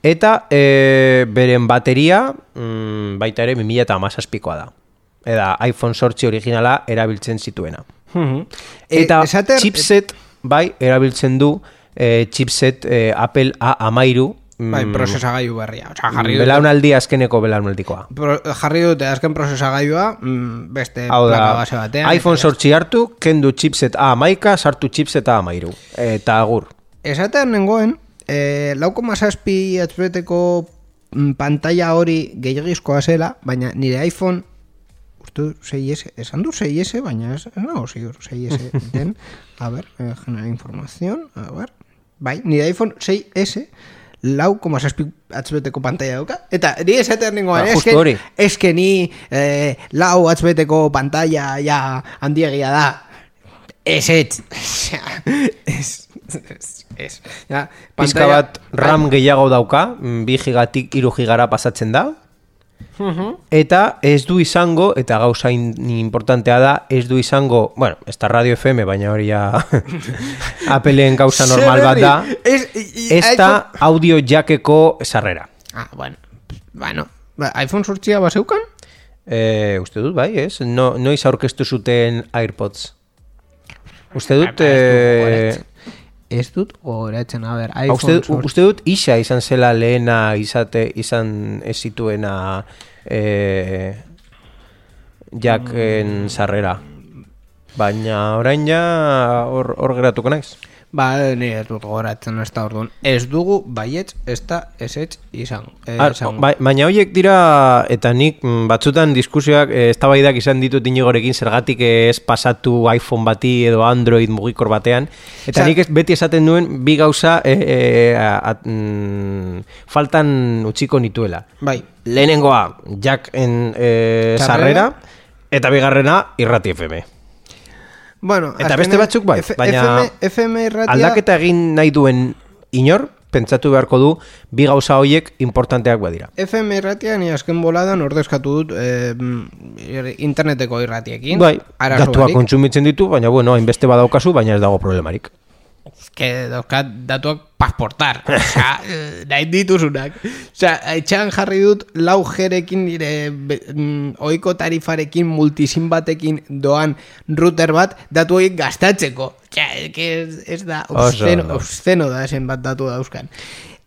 eta e, beren bateria mm, baita ere 2000 eta da. Eda iPhone sortzi originala erabiltzen zituena. E, Eta esater- chipset, bai, erabiltzen du eh, chipset eh, Apple A13, Bai, mm, prozesagailu berria. Osa, jarri belaunaldi azkeneko belaunaldikoa. pro, jarri dute azken prozesagailua mm, beste Hau plaka da, base batean. iPhone sortzi hartu, kendu chipset A11, sartu chipset A13. Eta agur. Esatean nengoen, eh, lauko mazazpi atzbeteko mm, pantalla hori gehiagizkoa zela, baina nire iPhone dut 6S, esan du 6S, baina ez, nago zigur 6S den, a ver, eh, generar información, a ver, bai, nire iPhone 6S, lau koma zazpi atzbeteko pantalla dauka, eta ni esatean nengoen, Ba, eske, hori. eske ni eh, lau atzbeteko pantalla ja handiegia da, Ez, ez. Ez, ez, ez. Ja, pantalla- bat RAM gehiago dauka, mm, bi gigatik iru gigara pasatzen da, Eta ez du izango, eta gauza in, importantea da, ez du izango, bueno, ez da Radio FM, baina hori ja Appleen gauza normal bat da, Ez, i- i- ez da audio jakeko sarrera. Ah, bueno. Bueno, ba, iPhone sortxia baseukan? E, uste dut, bai, ez? No, noiz aurkeztu zuten AirPods. Uste dut... Ba, eh, Ez dut gogoratzen, a ber, Ba, iPhone uste, sortxia. uste dut isa izan zela lehena izate izan ez zituena e, jaken sarrera. Baina orain ja hor, hor geratuko naiz. Ba, ni ez dut gogoratzen ez da orduan. Ez dugu baietz, ez da esetz izan. Eh, Ar, esango. ba, baina horiek dira, eta nik mm, batzutan diskusioak, eh, eztabaidak izan ditut inigorekin zergatik ez pasatu iPhone bati edo Android mugikor batean. Eta Osea- nik ez, beti esaten duen bi gauza e, e, at, mm, faltan utziko nituela. Bai, Lehenengoa, jacken e, Sarrera. sarrera, eta bigarrena, irrati FM. Bueno, Eta azkenean beste batzuk bai, F- baina FM, FM irratia, aldaketa egin nahi duen inor, pentsatu beharko du, bi gauza horiek importanteak badira. FM irratia ni azken boladan ordezkatu dut eh, interneteko irratiekin. Bai, barik. kontsumitzen ditu, baina bueno, hainbeste badaukazu, baina ez dago problemarik. Que dauzkat datuak pasportar. Osea, eh, nahi dituzunak. Osea, etxean jarri dut lau jerekin nire mm, ohiko tarifarekin multisim batekin doan router bat datu horiek gastatzeko. Que ez, ez da obsceno, obsceno da esen bat datu dauzkan.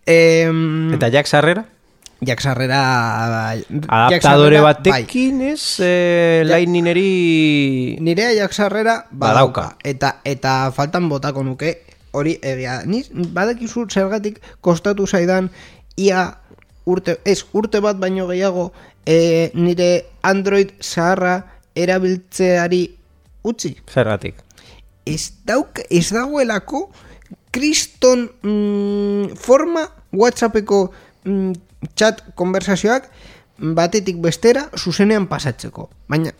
Em, Eta jak sarrera? Jak sarrera... bai, jak Adaptadore sarrera, bai. batekin ez, e, lightningeri... Nirea jak sarrera Badauka. badauka. Eta, eta faltan botako nuke hori egia. Ni badakizu zergatik kostatu zaidan ia urte, ez urte bat baino gehiago e, nire Android zaharra erabiltzeari utzi. Zergatik. Ez, dauk, ez dagoelako kriston mm, forma Whatsappeko mm, chat konversazioak batetik bestera zuzenean pasatzeko. Baina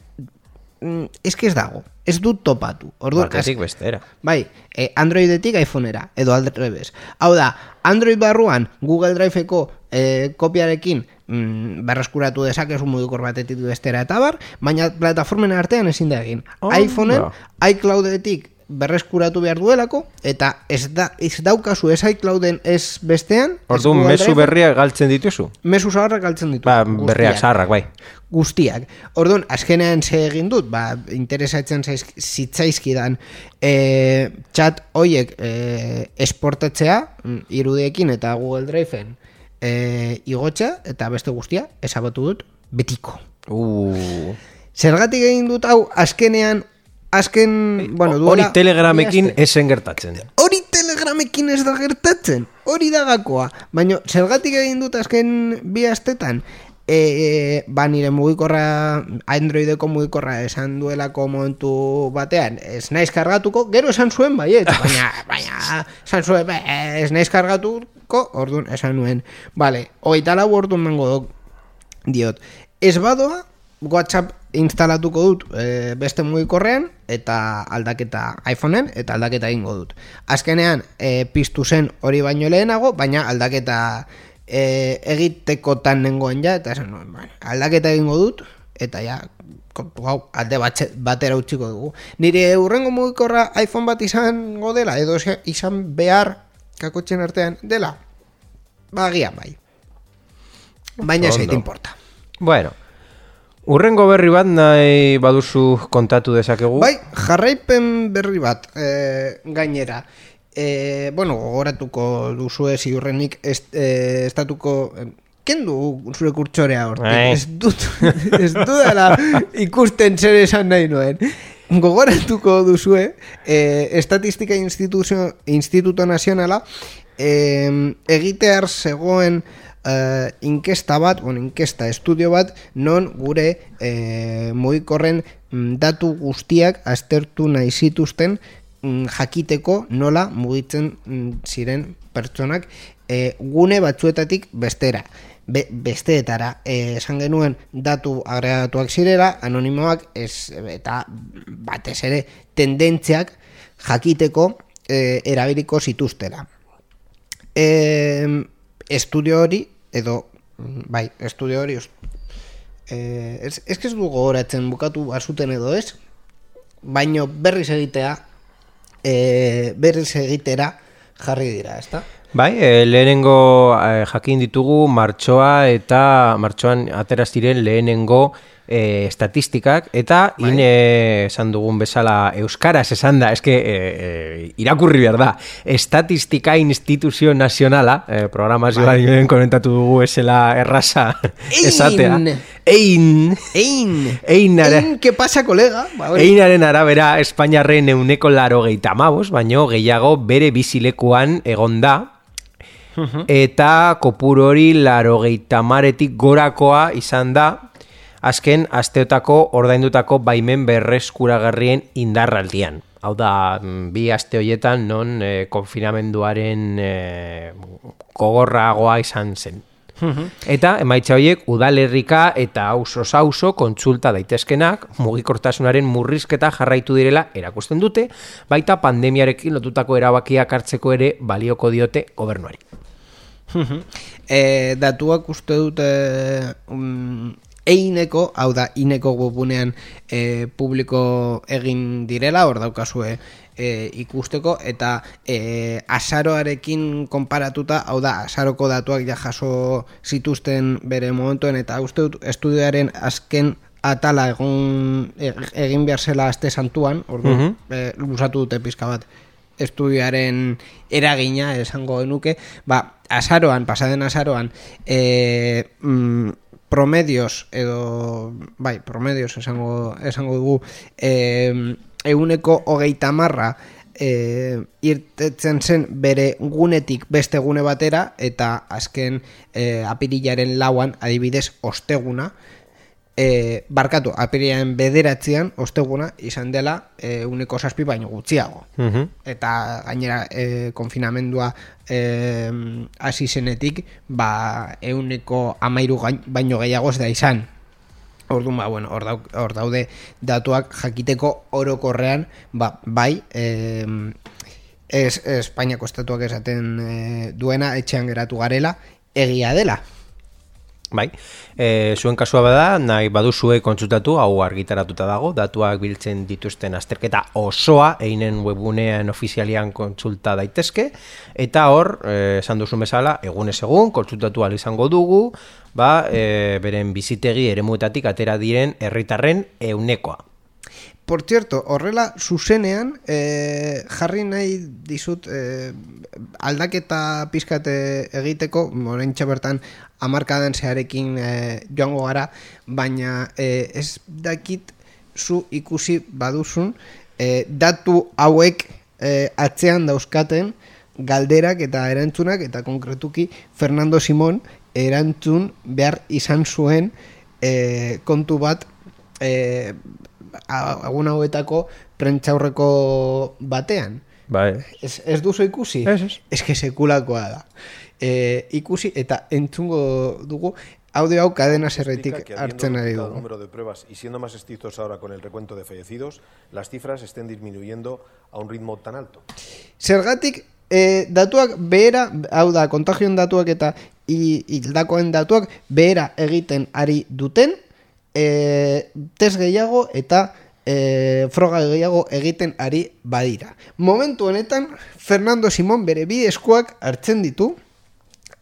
mm, eske ez dago. Ez dut topatu. Orduan, Batetik bestera. Bai, eh, Androidetik iPhonera, edo aldrebes. Hau da, Android barruan Google Driveko eh, kopiarekin mm, berreskuratu dezakezu mugikor batetik bestera eta bar, baina plataformen artean ezin da egin. Oh, iPhoneen, iCloudetik berreskuratu behar duelako, eta ez, da, ez daukazu ez iClouden ez bestean, Orduan, Driven, berriak galtzen dituzu? mezu zaharrak galtzen ditu. Ba, berriak zaharrak, bai. guztiak. Orduan, azkenean ze egin dut, ba, interesatzen zaiz, zitzaizkidan e, chat hoiek e, esportatzea, mm, irudiekin eta Google Driveen e, igotxa, eta beste guztia, esabatu dut, betiko. Uh, Zergatik egin dut hau, azkenean, azken, bueno, hori duela... telegramekin bi aste. esen gertatzen. Hori telegramekin ez da gertatzen, hori da gakoa. Baina, zergatik egin dut azken bi astetan, e, ba nire mugikorra, Androideko mugikorra esan duelako momentu batean, ez naiz kargatuko, gero esan zuen baiet, baina, baina, esan zuen, "Be, ez naiz kargatuko, orduan esan nuen, vale, hogeita lau orduan mengo dok, diot, ez badoa, WhatsApp instalatuko dut e, beste mugikorrean eta aldaketa iPhoneen eta aldaketa egingo dut. Azkenean e, piztu zen hori baino lehenago, baina aldaketa e, egitekotan nengoen ja eta esan nuen, bueno, aldaketa egingo dut eta ja kontu hau alde batxe, batera utziko dugu. Nire urrengo mugikorra iPhone bat izango dela edo izan behar kakotxen artean dela. Ba, agian bai. Baina ez importa. Bueno, Urrengo berri bat nahi baduzu kontatu dezakegu. Bai, jarraipen berri bat e, gainera. E, bueno, gogoratuko duzue ziurrenik est, e, estatuko... Kendu zure kurtsorea hortik. Ez dut, ez dudala ikusten zer esan nahi nuen. Gogoratuko duzue, e, Estatistika Instituto Nazionala e, egitear zegoen e, inkesta bat, bueno, inkesta estudio bat, non gure e, mugikorren mm, datu guztiak aztertu nahi zituzten mm, jakiteko nola mugitzen mm, ziren pertsonak e, gune batzuetatik bestera. Be, besteetara esan genuen datu agregatuak zirela, anonimoak ez, eta batez ere tendentziak jakiteko e, erabiliko zituztela. E, estudio hori, edo, bai, estudio hori, os- e, ez, ez ez du gogoratzen bukatu bazuten edo ez, baino berriz egitea, e, berriz egitera jarri dira, ezta? Bai, e, lehenengo e, jakin ditugu martxoa eta martxoan atera ziren lehenengo e, estatistikak eta Bai. ine esan dugun bezala euskaraz esan da, eske e, e, irakurri behar da, Estatistika Instituzio Nazionala, e, programazioa bai. komentatu dugu esela erraza esatea. Ein! Ein! Ein, ara. Ein, ¿qué pasa, kolega? Ba. Einaren arabera Espainiarren euneko laro geita baino gehiago bere bizilekuan egon da, eta kopuru hori laro maretik gorakoa izan da, azken asteotako ordaindutako baimen berreskuragarrien indarraldian. Hau da, mm, bi aste hoietan non eh, konfinamenduaren eh, gogorragoa izan zen. Eta emaitza horiek udalerrika eta auzo auzo kontsulta daitezkenak mugikortasunaren murrizketa jarraitu direla erakusten dute, baita pandemiarekin lotutako erabakiak hartzeko ere balioko diote gobernuari. e, datuak uste dute um, eineko, hau da, ineko webunean e, publiko egin direla, hor daukazue e, ikusteko, eta e, azaroarekin konparatuta, hau da, azaroko datuak ja jaso zituzten bere momentuen, eta uste dut estudioaren azken atala egon, e- egin behar zela aste santuan, ordu, Mhm. e, luzatu dute pizka bat estudioaren eragina esango genuke, ba, azaroan, pasaden azaroan, e, mm, promedios edo, bai, promedios esango, esango dugu, e, euneko hogeita marra e, irtetzen zen bere gunetik beste gune batera eta azken e, apirilaren lauan adibidez osteguna e, barkatu, apirilaren bederatzean osteguna izan dela e, uneko saspi baino gutxiago Mhm. eta gainera e, konfinamendua e, hasi zenetik ba euneko amairu gain- baino gehiago ez da izan Orduan, ba, bueno, hor, dauk- hor daude datuak jakiteko orokorrean, ba, bai, e, es, Espainiako estatuak esaten e, duena, etxean geratu garela, egia dela. Bai, e, zuen kasua bada, nahi baduzue kontsultatu, hau argitaratuta dago, datuak biltzen dituzten azterketa osoa, einen webunean ofizialian kontsulta daitezke, eta hor, e, esan duzun bezala, egunez egun, kontsultatu izango dugu, ba, e, beren bizitegi eremuetatik atera diren herritarren eunekoa. Por cierto, horrela zuzenean eh, jarri nahi dizut eh, aldaketa pizkate egiteko, morentxe bertan amarkadan zeharekin eh, joango gara, baina eh, ez dakit zu ikusi baduzun eh, datu hauek eh, atzean dauzkaten galderak eta erantzunak eta konkretuki Fernando Simón erantzun behar izan zuen eh, kontu bat eh, a- agun hauetako prentxaurreko batean. Bai, Ez, ez duzu ikusi? Ez, ez. Ez que sekulakoa da. E, ikusi eta entzungo dugu audio hau kadena zerretik que hartzen ari dugu. número de pruebas y siendo más estrictos ahora con el recuento de fallecidos, las cifras estén disminuyendo a un ritmo tan alto. Zergatik e, datuak behera, hau da, kontagioen datuak eta hi- hildakoen datuak behera egiten ari duten, e, test gehiago eta e, froga gehiago egiten ari badira. Momentu honetan, Fernando Simón bere bi eskuak hartzen ditu,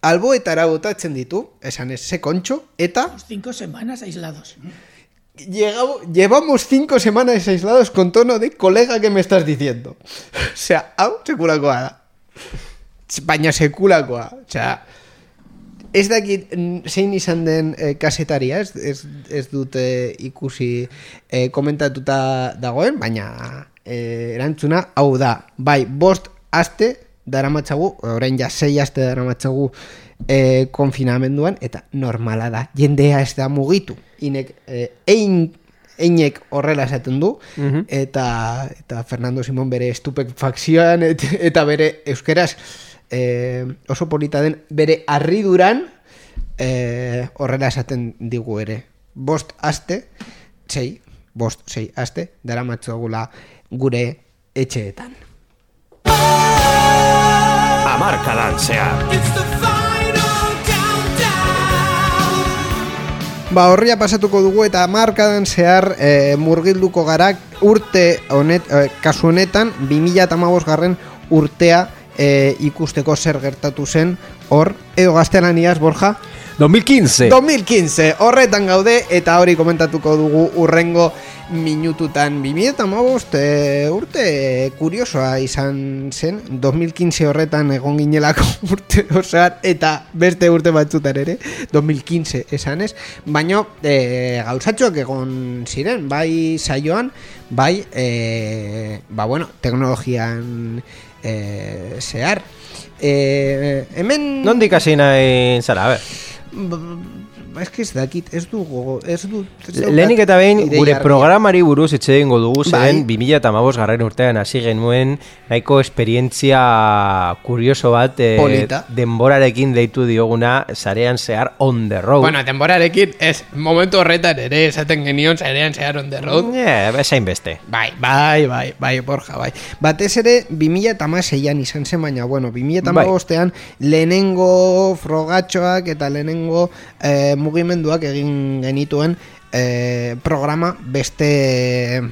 alboetara botatzen ditu, esan ez, ze kontxo, eta Cinco semanas aislados. llegamos- llevamos cinco semanas aislados con tono de colega que me estás diciendo. Osea, hau sekulakoa da. Baina sekulakoa. Osea, ez dakit mm, zein izan den eh, kasetaria, ez, ez, ez dute ikusi eh, komentatuta dagoen, baina eh, erantzuna hau da. Bai, bost aste daramatzagu, orain ja sei aste daramatzagu eh, konfinamenduan, eta normala da, jendea ez da mugitu. Inek, eh, ein, einek horrela esaten du, eta, eta Fernando Simon bere estupefakzioan et, eta bere euskeraz eh, oso polita den bere harriduran eh, horrela esaten digu ere. Bost aste, sei, bost, sei aste, dara matzogula gure etxeetan. Amarkadan zehar. Ba, horria pasatuko dugu eta markadan zehar e, murgilduko gara urte honet, e, kasu honetan 2008 garren urtea e, ikusteko zer gertatu zen hor, edo gaztelaniaz, Borja? 2015. 2015, horretan gaude eta hori komentatuko dugu urrengo minututan. 2008 e, urte kuriosoa izan zen. 2015 horretan egon ginelako urte osoan eta beste urte batzutan ere. 2015 esanez baino e, gauzatxoak egon ziren. Bai saioan bai e, ba bueno teknologian e, zehar e, hemen Nondik hasi nahi zara, ber. Ba, Ez que ez dakit, ez du gogo, ez du... Lehenik eta behin gure argia. programari buruz etxe egingo dugu Bai. zen 2008 garren urtean hasi genuen nahiko esperientzia kurioso bat eh, Polita. denborarekin deitu dioguna sarean zehar on the road. Bueno, temporarekin, ez, momentu horretan ere esaten genion zarean zehar on the road. Eh, bezain beste. Bai, bai, bai, bai, Borja, bai. Batez ere, 2006an izan zen, baina, bueno, 2008an lehenengo frogatxoak eta lehenengo eh, mugimenduak egin genituen eh, programa beste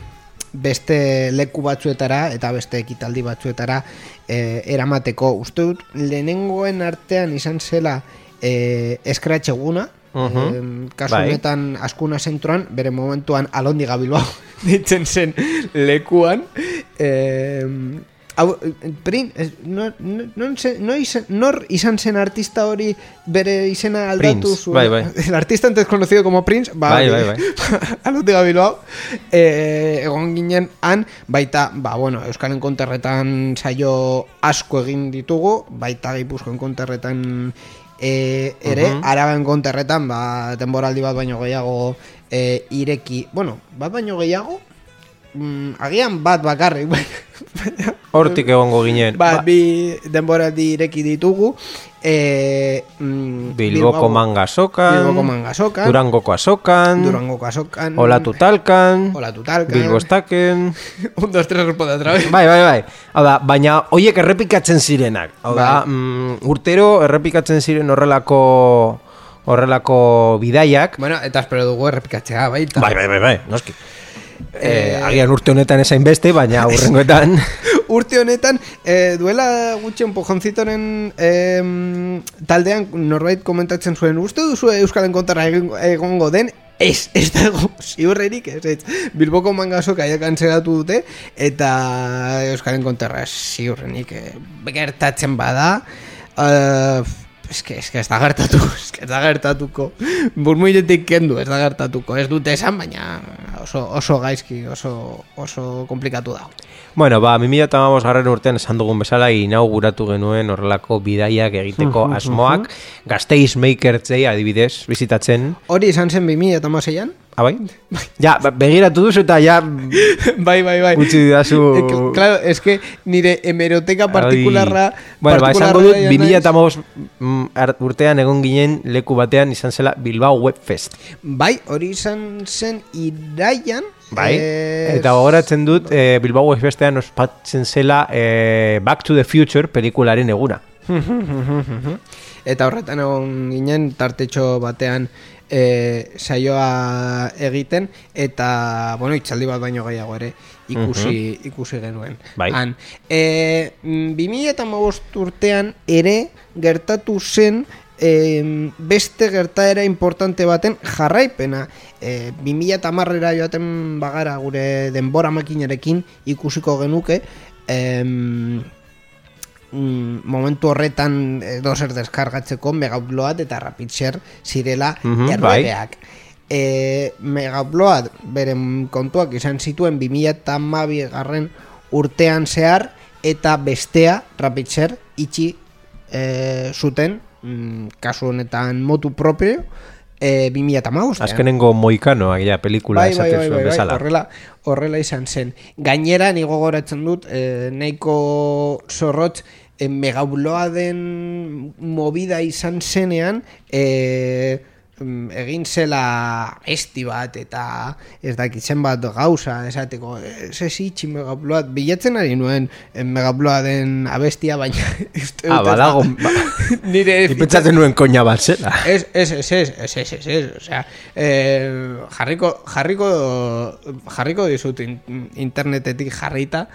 beste leku batzuetara eta beste ekitaldi batzuetara eh, eramateko. Uste dut, lehenengoen artean izan zela eh, Scratch eguna, Mhm. Em, kasu Bai. honetan askuna zentroan, bere momentuan alondiga bilbao ditzen zen lekuan. Em, hau, prin, ez, no, no, no, no izan, nor izan zen artista hori bere izena aldatu Prince, bai, bai. El artista antes conocido como Prince, ba, Bai, hori. bai, bai. alondiga bilbao. Eh, egon ginen han, baita, ba, bueno, Euskalen konterretan saio asko egin ditugu, baita Gipuzkoen konterretan e, ere, Mhm. araban konterretan, ba, denboraldi bat baino gehiago e, ireki, bueno, bat baino gehiago, mm, agian bat bakarrik, bai. baina, Hortik egongo ginen. ba, bi denboraldi ireki ditugu, e, mm, Bilboko manga asokan, Bilboko manga asokan, Durangoko asokan, Durangoko asokan, Olatu talkan, Olatu talkan. Bilbostaken... un, dos, tres, responde otra vez. Bai, bai, bai. Hau da, baina hoiek errepikatzen zirenak. Hau da, Bai. mm, urtero errepikatzen ziren horrelako horrelako bidaiak. Bueno, eta espero dugu errepikatzea, baita. Bai, bai, bai, bai, noski. Eh, agian urte honetan esain beste, baina urrengoetan Urte honetan, eh, duela gutxi empujoncitoren eh, taldean norbait komentatzen zuen, uste duzu Euskalen kontra egongo den, ez, ez dago, ziurrerik, ez, ez. Bilboko mangasok aia kantzeratu dute, eta Euskalen kontra ziurrenik eh, gertatzen bada, eh, Ez que, ez da gertatu, que ez da gertatuko. Burmuiletik kendu, ez da gertatuko. Ez dute esan, baina oso, oso gaizki, oso, oso komplikatu da. Bueno, ba, 2008 garren urtean esan dugun bezala inauguratu genuen horrelako bidaiak egiteko asmoak. Gasteiz Makertzei adibidez, bizitatzen. Hori izan zen 2006an? Ah, bai? Ja, ba, begiratu duzu eta ja bai, bai, bai. utzi didazu... Claro, es que nire hemeroteka partikularra... Bueno, ba, esango dut, partikularra ja 2008 naiz. mm, urtean egon ginen leku batean izan zela Bilbao Web Fest. Bai, hori izan zen iraian... Bai, eh, eta gogoratzen dut eh, Bilbao Web Festean ospatzen zela eh, Back to the Future pelikularen eguna. Eta horretan egon ginen tartetxo batean e, saioa egiten eta, bueno, itxaldi bat baino gehiago ere ikusi, ikusi genuen. Bai. Han, e, 2008 urtean ere gertatu zen em, beste gertaera importante baten jarraipena. E, 2000 tamarrera joaten bagara gure denbora makinarekin ikusiko genuke, em, mm, momentu horretan edo zer deskargatzeko Megaupload eta Rapidshare zirela Mhm, erregeak. E, Megaupload beren kontuak izan zituen 2012 garren urtean zehar eta bestea Rapidshare itxi e, zuten mm, kasu honetan motu propio e, 2012 Azkenengo moikanoa, ja, pelikula bai, bai, esaten bai, zuen bai, bai, bezala. horrela, horrela izan zen. Gainera, ni gogoratzen dut, e, nahiko zorrotz, e, megauloa den movida izan zenean, e, egin zela esti bat eta ez dakitzen bat gauza esateko ez ez itxi megabloat bilatzen ari nuen eh, megabloa den abestia baina Ah, badago, da- ba- nire Ni pentsatzen nuen koina bat zela. Ez, ez, ez, ez, ez, ez, ez, ez, osea, eh, jarriko, jarriko, jarriko dizut in, internetetik jarrita,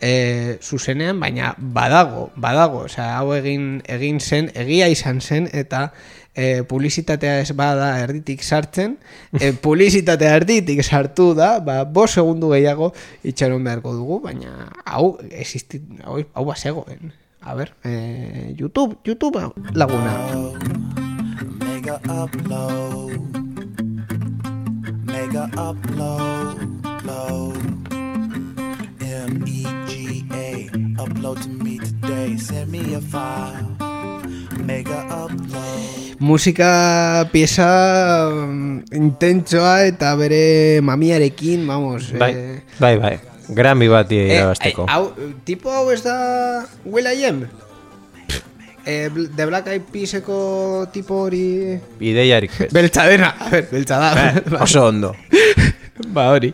eh, zuzenean, baina badago, badago, osea, hau egin, egin zen, egia izan zen, eta eh, publizitatea ez bada erditik sartzen, eh, publizitatea erditik sartu da, ba, bos segundu gehiago itxaron beharko dugu, baina hau, existit, hau, hau bazegoen. A ver, eh, YouTube, YouTube laguna. Mega upload. Mega upload. Load. M E G A. Upload to me today. Send me a file. Mega upload. Musika pieza mm, intentsoa eta bere mamiarekin, vamos. Bai, eh, bai, bai. Grammy bat eh, irabazteko. ai, hau, tipo hau ez da Will.i.am? Eh, Bl- The Black Eyed Peaseko tipo hori... Ideiarik ez. Beltza dena, a ver, beltza da. Eh, oso ondo. ba hori.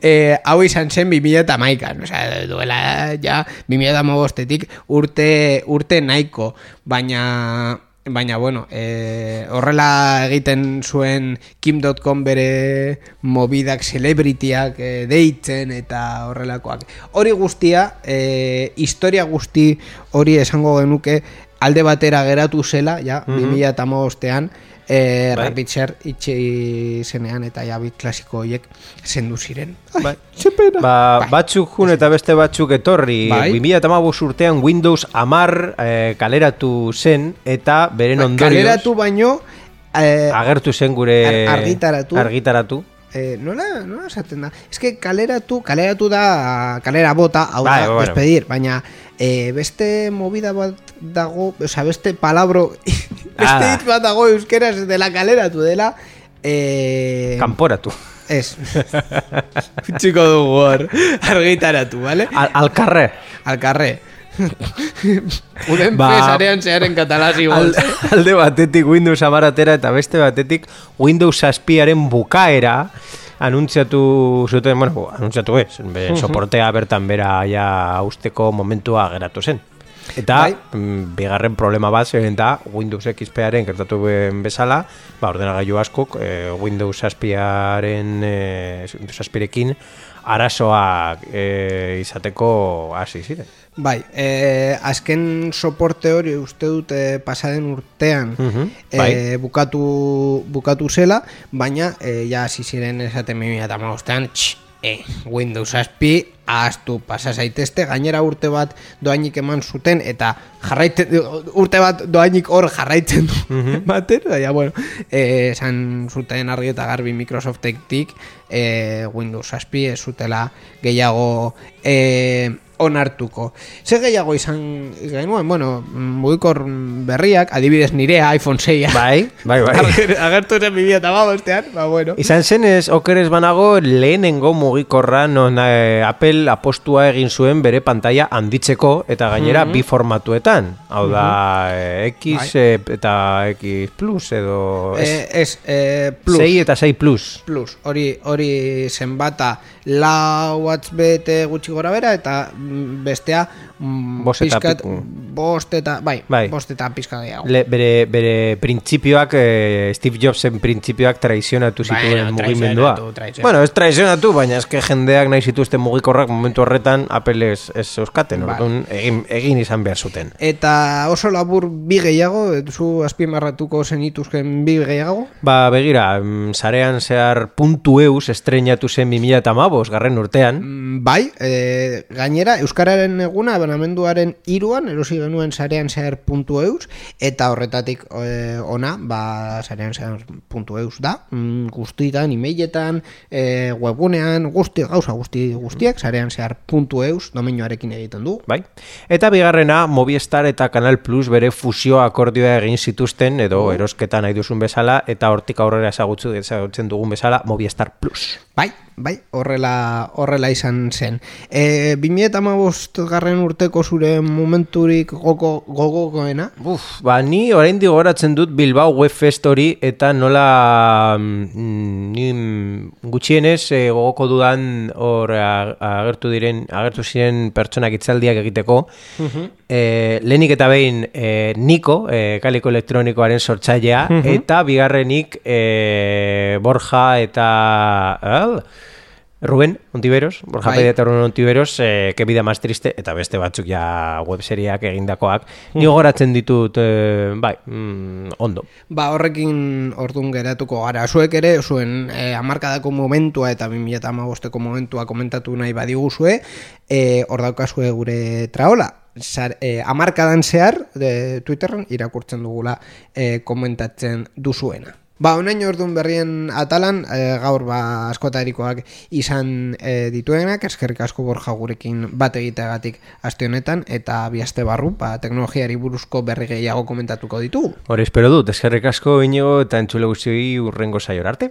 Eh, hau izan zen 2000 eta maikan, osea, duela ja 2000 eta mabostetik urte, urte nahiko, baina Baina, bueno, e, horrela egiten zuen Kim.com bere mobidak, celebrityak e, deitzen eta horrelakoak. Hori guztia, e, historia guzti hori esango genuke alde batera geratu zela, ja, mm -hmm. 2008an, e, bai. rapitzer itxe zenean eta jabi klasiko horiek zendu ziren. Ai, bai. Ba, bai. Batzuk jun eta beste batzuk etorri. Bai. 2008 urtean Windows amar e, eh, kaleratu zen eta beren bai, ondorioz. Kaleratu baino e, agertu zen gure argitaratu. argitaratu. Eh, nola, nola esaten da? Ez es que kaleratu, kaleratu da, kalera bota, hau bai, da, bai, despedir, bai. baina eh, beste movida bat dago, osea, beste palabro, beste Ah. hitz bat dago euskeraz dela kaleratu dela, eh, Kanporatu. Ez. Txiko dugu hor. Argitaratu, vale? Al, alkarre. Al carrer. Uden Ba- ba, sarean zeharen katalaz igual. Alde, alde batetik Windows 10 atera eta beste batetik Windows 7aren bukaera anuntziatu zuten, bueno, anuntziatu ez, be, soportea bertan bera ja usteko momentua geratu zen. Eta Bai. mm, bigarren problema bat zeren da Windows XP-aren gertatu bezala, ba, ordenagailu askok eh, Windows 7aren eh, Windows 7rekin arazoak eh, izateko hasi ziren. Bai, eh, azken soporte hori uste dut eh, pasaden urtean eh, bai. bukatu, bukatu zela, baina eh, ja hasi ziren esaten 2008an, tx, eh, Windows aspi ahaztu pasa zaitezte, gainera urte bat doainik eman zuten eta jarraiten, urte bat doainik hor jarraitzen du Mhm. ematen, baina bueno, eh, esan zuten argi eta garbi Microsoftetik eh, Windows aspi ez zutela gehiago eh, onartuko. Ze gehiago izan genuen, bueno, mugikor berriak, adibidez nirea, iPhone 6 Bai, bai, bai. agertu zen 2000 eta babostean, ba bueno. Izan zen ez okeres banago lehenengo mugikorra non eh, Apple apostua egin zuen bere pantalla handitzeko eta gainera bi formatuetan. Hau da eh, X Bai. eh, eta X Plus edo Eh, ez, eh, plus. 6 eta 6 Plus. plus, hori hori zenbata lau watts bete gutxi gora bera eta mm, bestea mm, Bost eta pizkat- pi- bost eta, bai, Bai. bost eta pizka gehiago. Bere, bere printzipioak, eh, Steve Jobsen printzipioak traizionatu zituen Bueno, mugimendua. traizionatu, traizionatu. Bueno, ez traizionatu, baina eske jendeak nahi zituzten mugikorrak momentu horretan Apple ez, ez euskaten, Bai. orduan egin, egin izan behar zuten. Eta oso labur bi gehiago, zu azpimarratuko zenituzken bi gehiago? Ba, begira, sarean zehar puntu eus estrenatu zen 2008 garren urtean, Mm, Bai, e, gainera, Euskararen eguna, abonamenduaren iruan, erosi genuen sarean zehar puntu eus, eta horretatik e, ona, ba, sarean zehar puntu eus da, mm, guztietan, emailetan, e, webgunean, guzti, gauza guzti guztiak, sarean zehar puntu eus, domenioarekin egiten du. bai? Eta bigarrena, Movistar eta Canal Plus bere fusio akordioa egin zituzten, edo erosketa nahi duzun bezala, eta hortik aurrera ezagutzu ezagutzen dugun bezala, Movistar Plus. Bai, bai, horrela, horrela izan zen. E, 2008 garren urteko zure momenturik goko, gogokoena? Uf, ba, ni orain gogoratzen dut Bilbao Web Fest hori eta nola mm, ni gutxienez eh, gogoko dudan hor agertu diren agertu ziren pertsonak itzaldiak egiteko. Eh, lehenik eta behin eh, Niko, eh, kaliko elektronikoaren sortzailea, eta bigarrenik eh, Borja eta... eh, Ruben Ontiveros, Borja Bai. Pedia eta Ruben Ontiveros, que vida más triste, eta beste batzuk ja webseriak egindakoak. Ni gogoratzen ditut, eh, bai, mm, ondo. Ba, horrekin ordun geratuko gara. Zuek ere, zuen e, amarkadako momentua eta 2008ko momentua komentatu nahi badiguzue, e, hor daukazue gure traola. Zar, e, amarkadan zehar, de, Twitterren irakurtzen dugula e, komentatzen duzuena. Ba, onain orduan berrien atalan, e, gaur ba askotarikoak izan e, dituenak, eskerrik asko borja gurekin bat egiteagatik aste honetan, eta bi aste barru, ba, teknologiari buruzko berri gehiago komentatuko ditugu. Hor espero dut, eskerrik asko inigo eta entzule guztioi urrengo saior arte.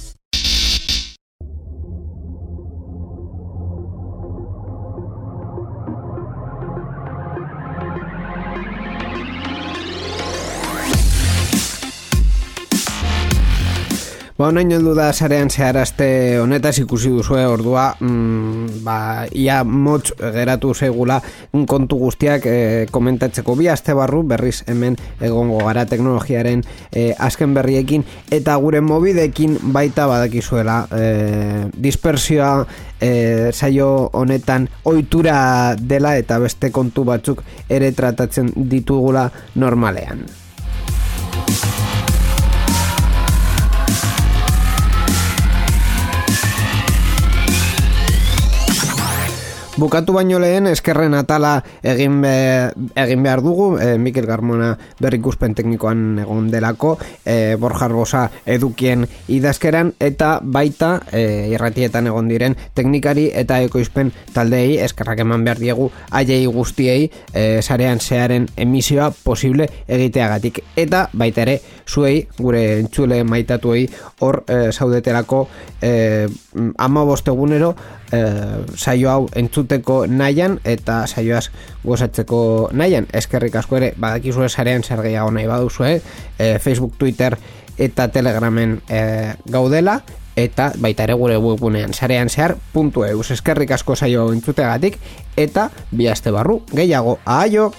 Ba, onain heldu da sarean zehar aste honetaz ikusi duzue ordua, mm, ba, ia motz geratu zegula kontu guztiak eh, komentatzeko bi aste barru berriz hemen egongo gara teknologiaren eh, azken berriekin eta gure mobidekin baita badakizuela eh, dispersioa eh, saio honetan ohitura dela eta beste kontu batzuk ere tratatzen ditugula normalean. Bukatu baino lehen eskerren atala egin, be, egin behar dugu e, Mikel Garmona berrikuspen teknikoan egon delako e, Borja Arbosa edukien idazkeran eta baita e, irratietan egon diren teknikari eta ekoizpen taldei eskerrak eman behar diegu aiei guztiei e, sarean zearen emisioa posible egiteagatik. Eta baita ere zuei gure entzule maitatuei hor e, zaudetelako e, ama bostegunero e, saio hau entzuteko nahian eta saioaz gozatzeko nahian. Eskerrik asko ere badakizue sarean zer gehiago nahi baduzue e, Facebook, Twitter eta Telegramen e, gaudela eta baita ere gure webgunean sarean zehar puntu eus. Eskerrik asko saio hau entzutegatik eta bi barru gehiago aio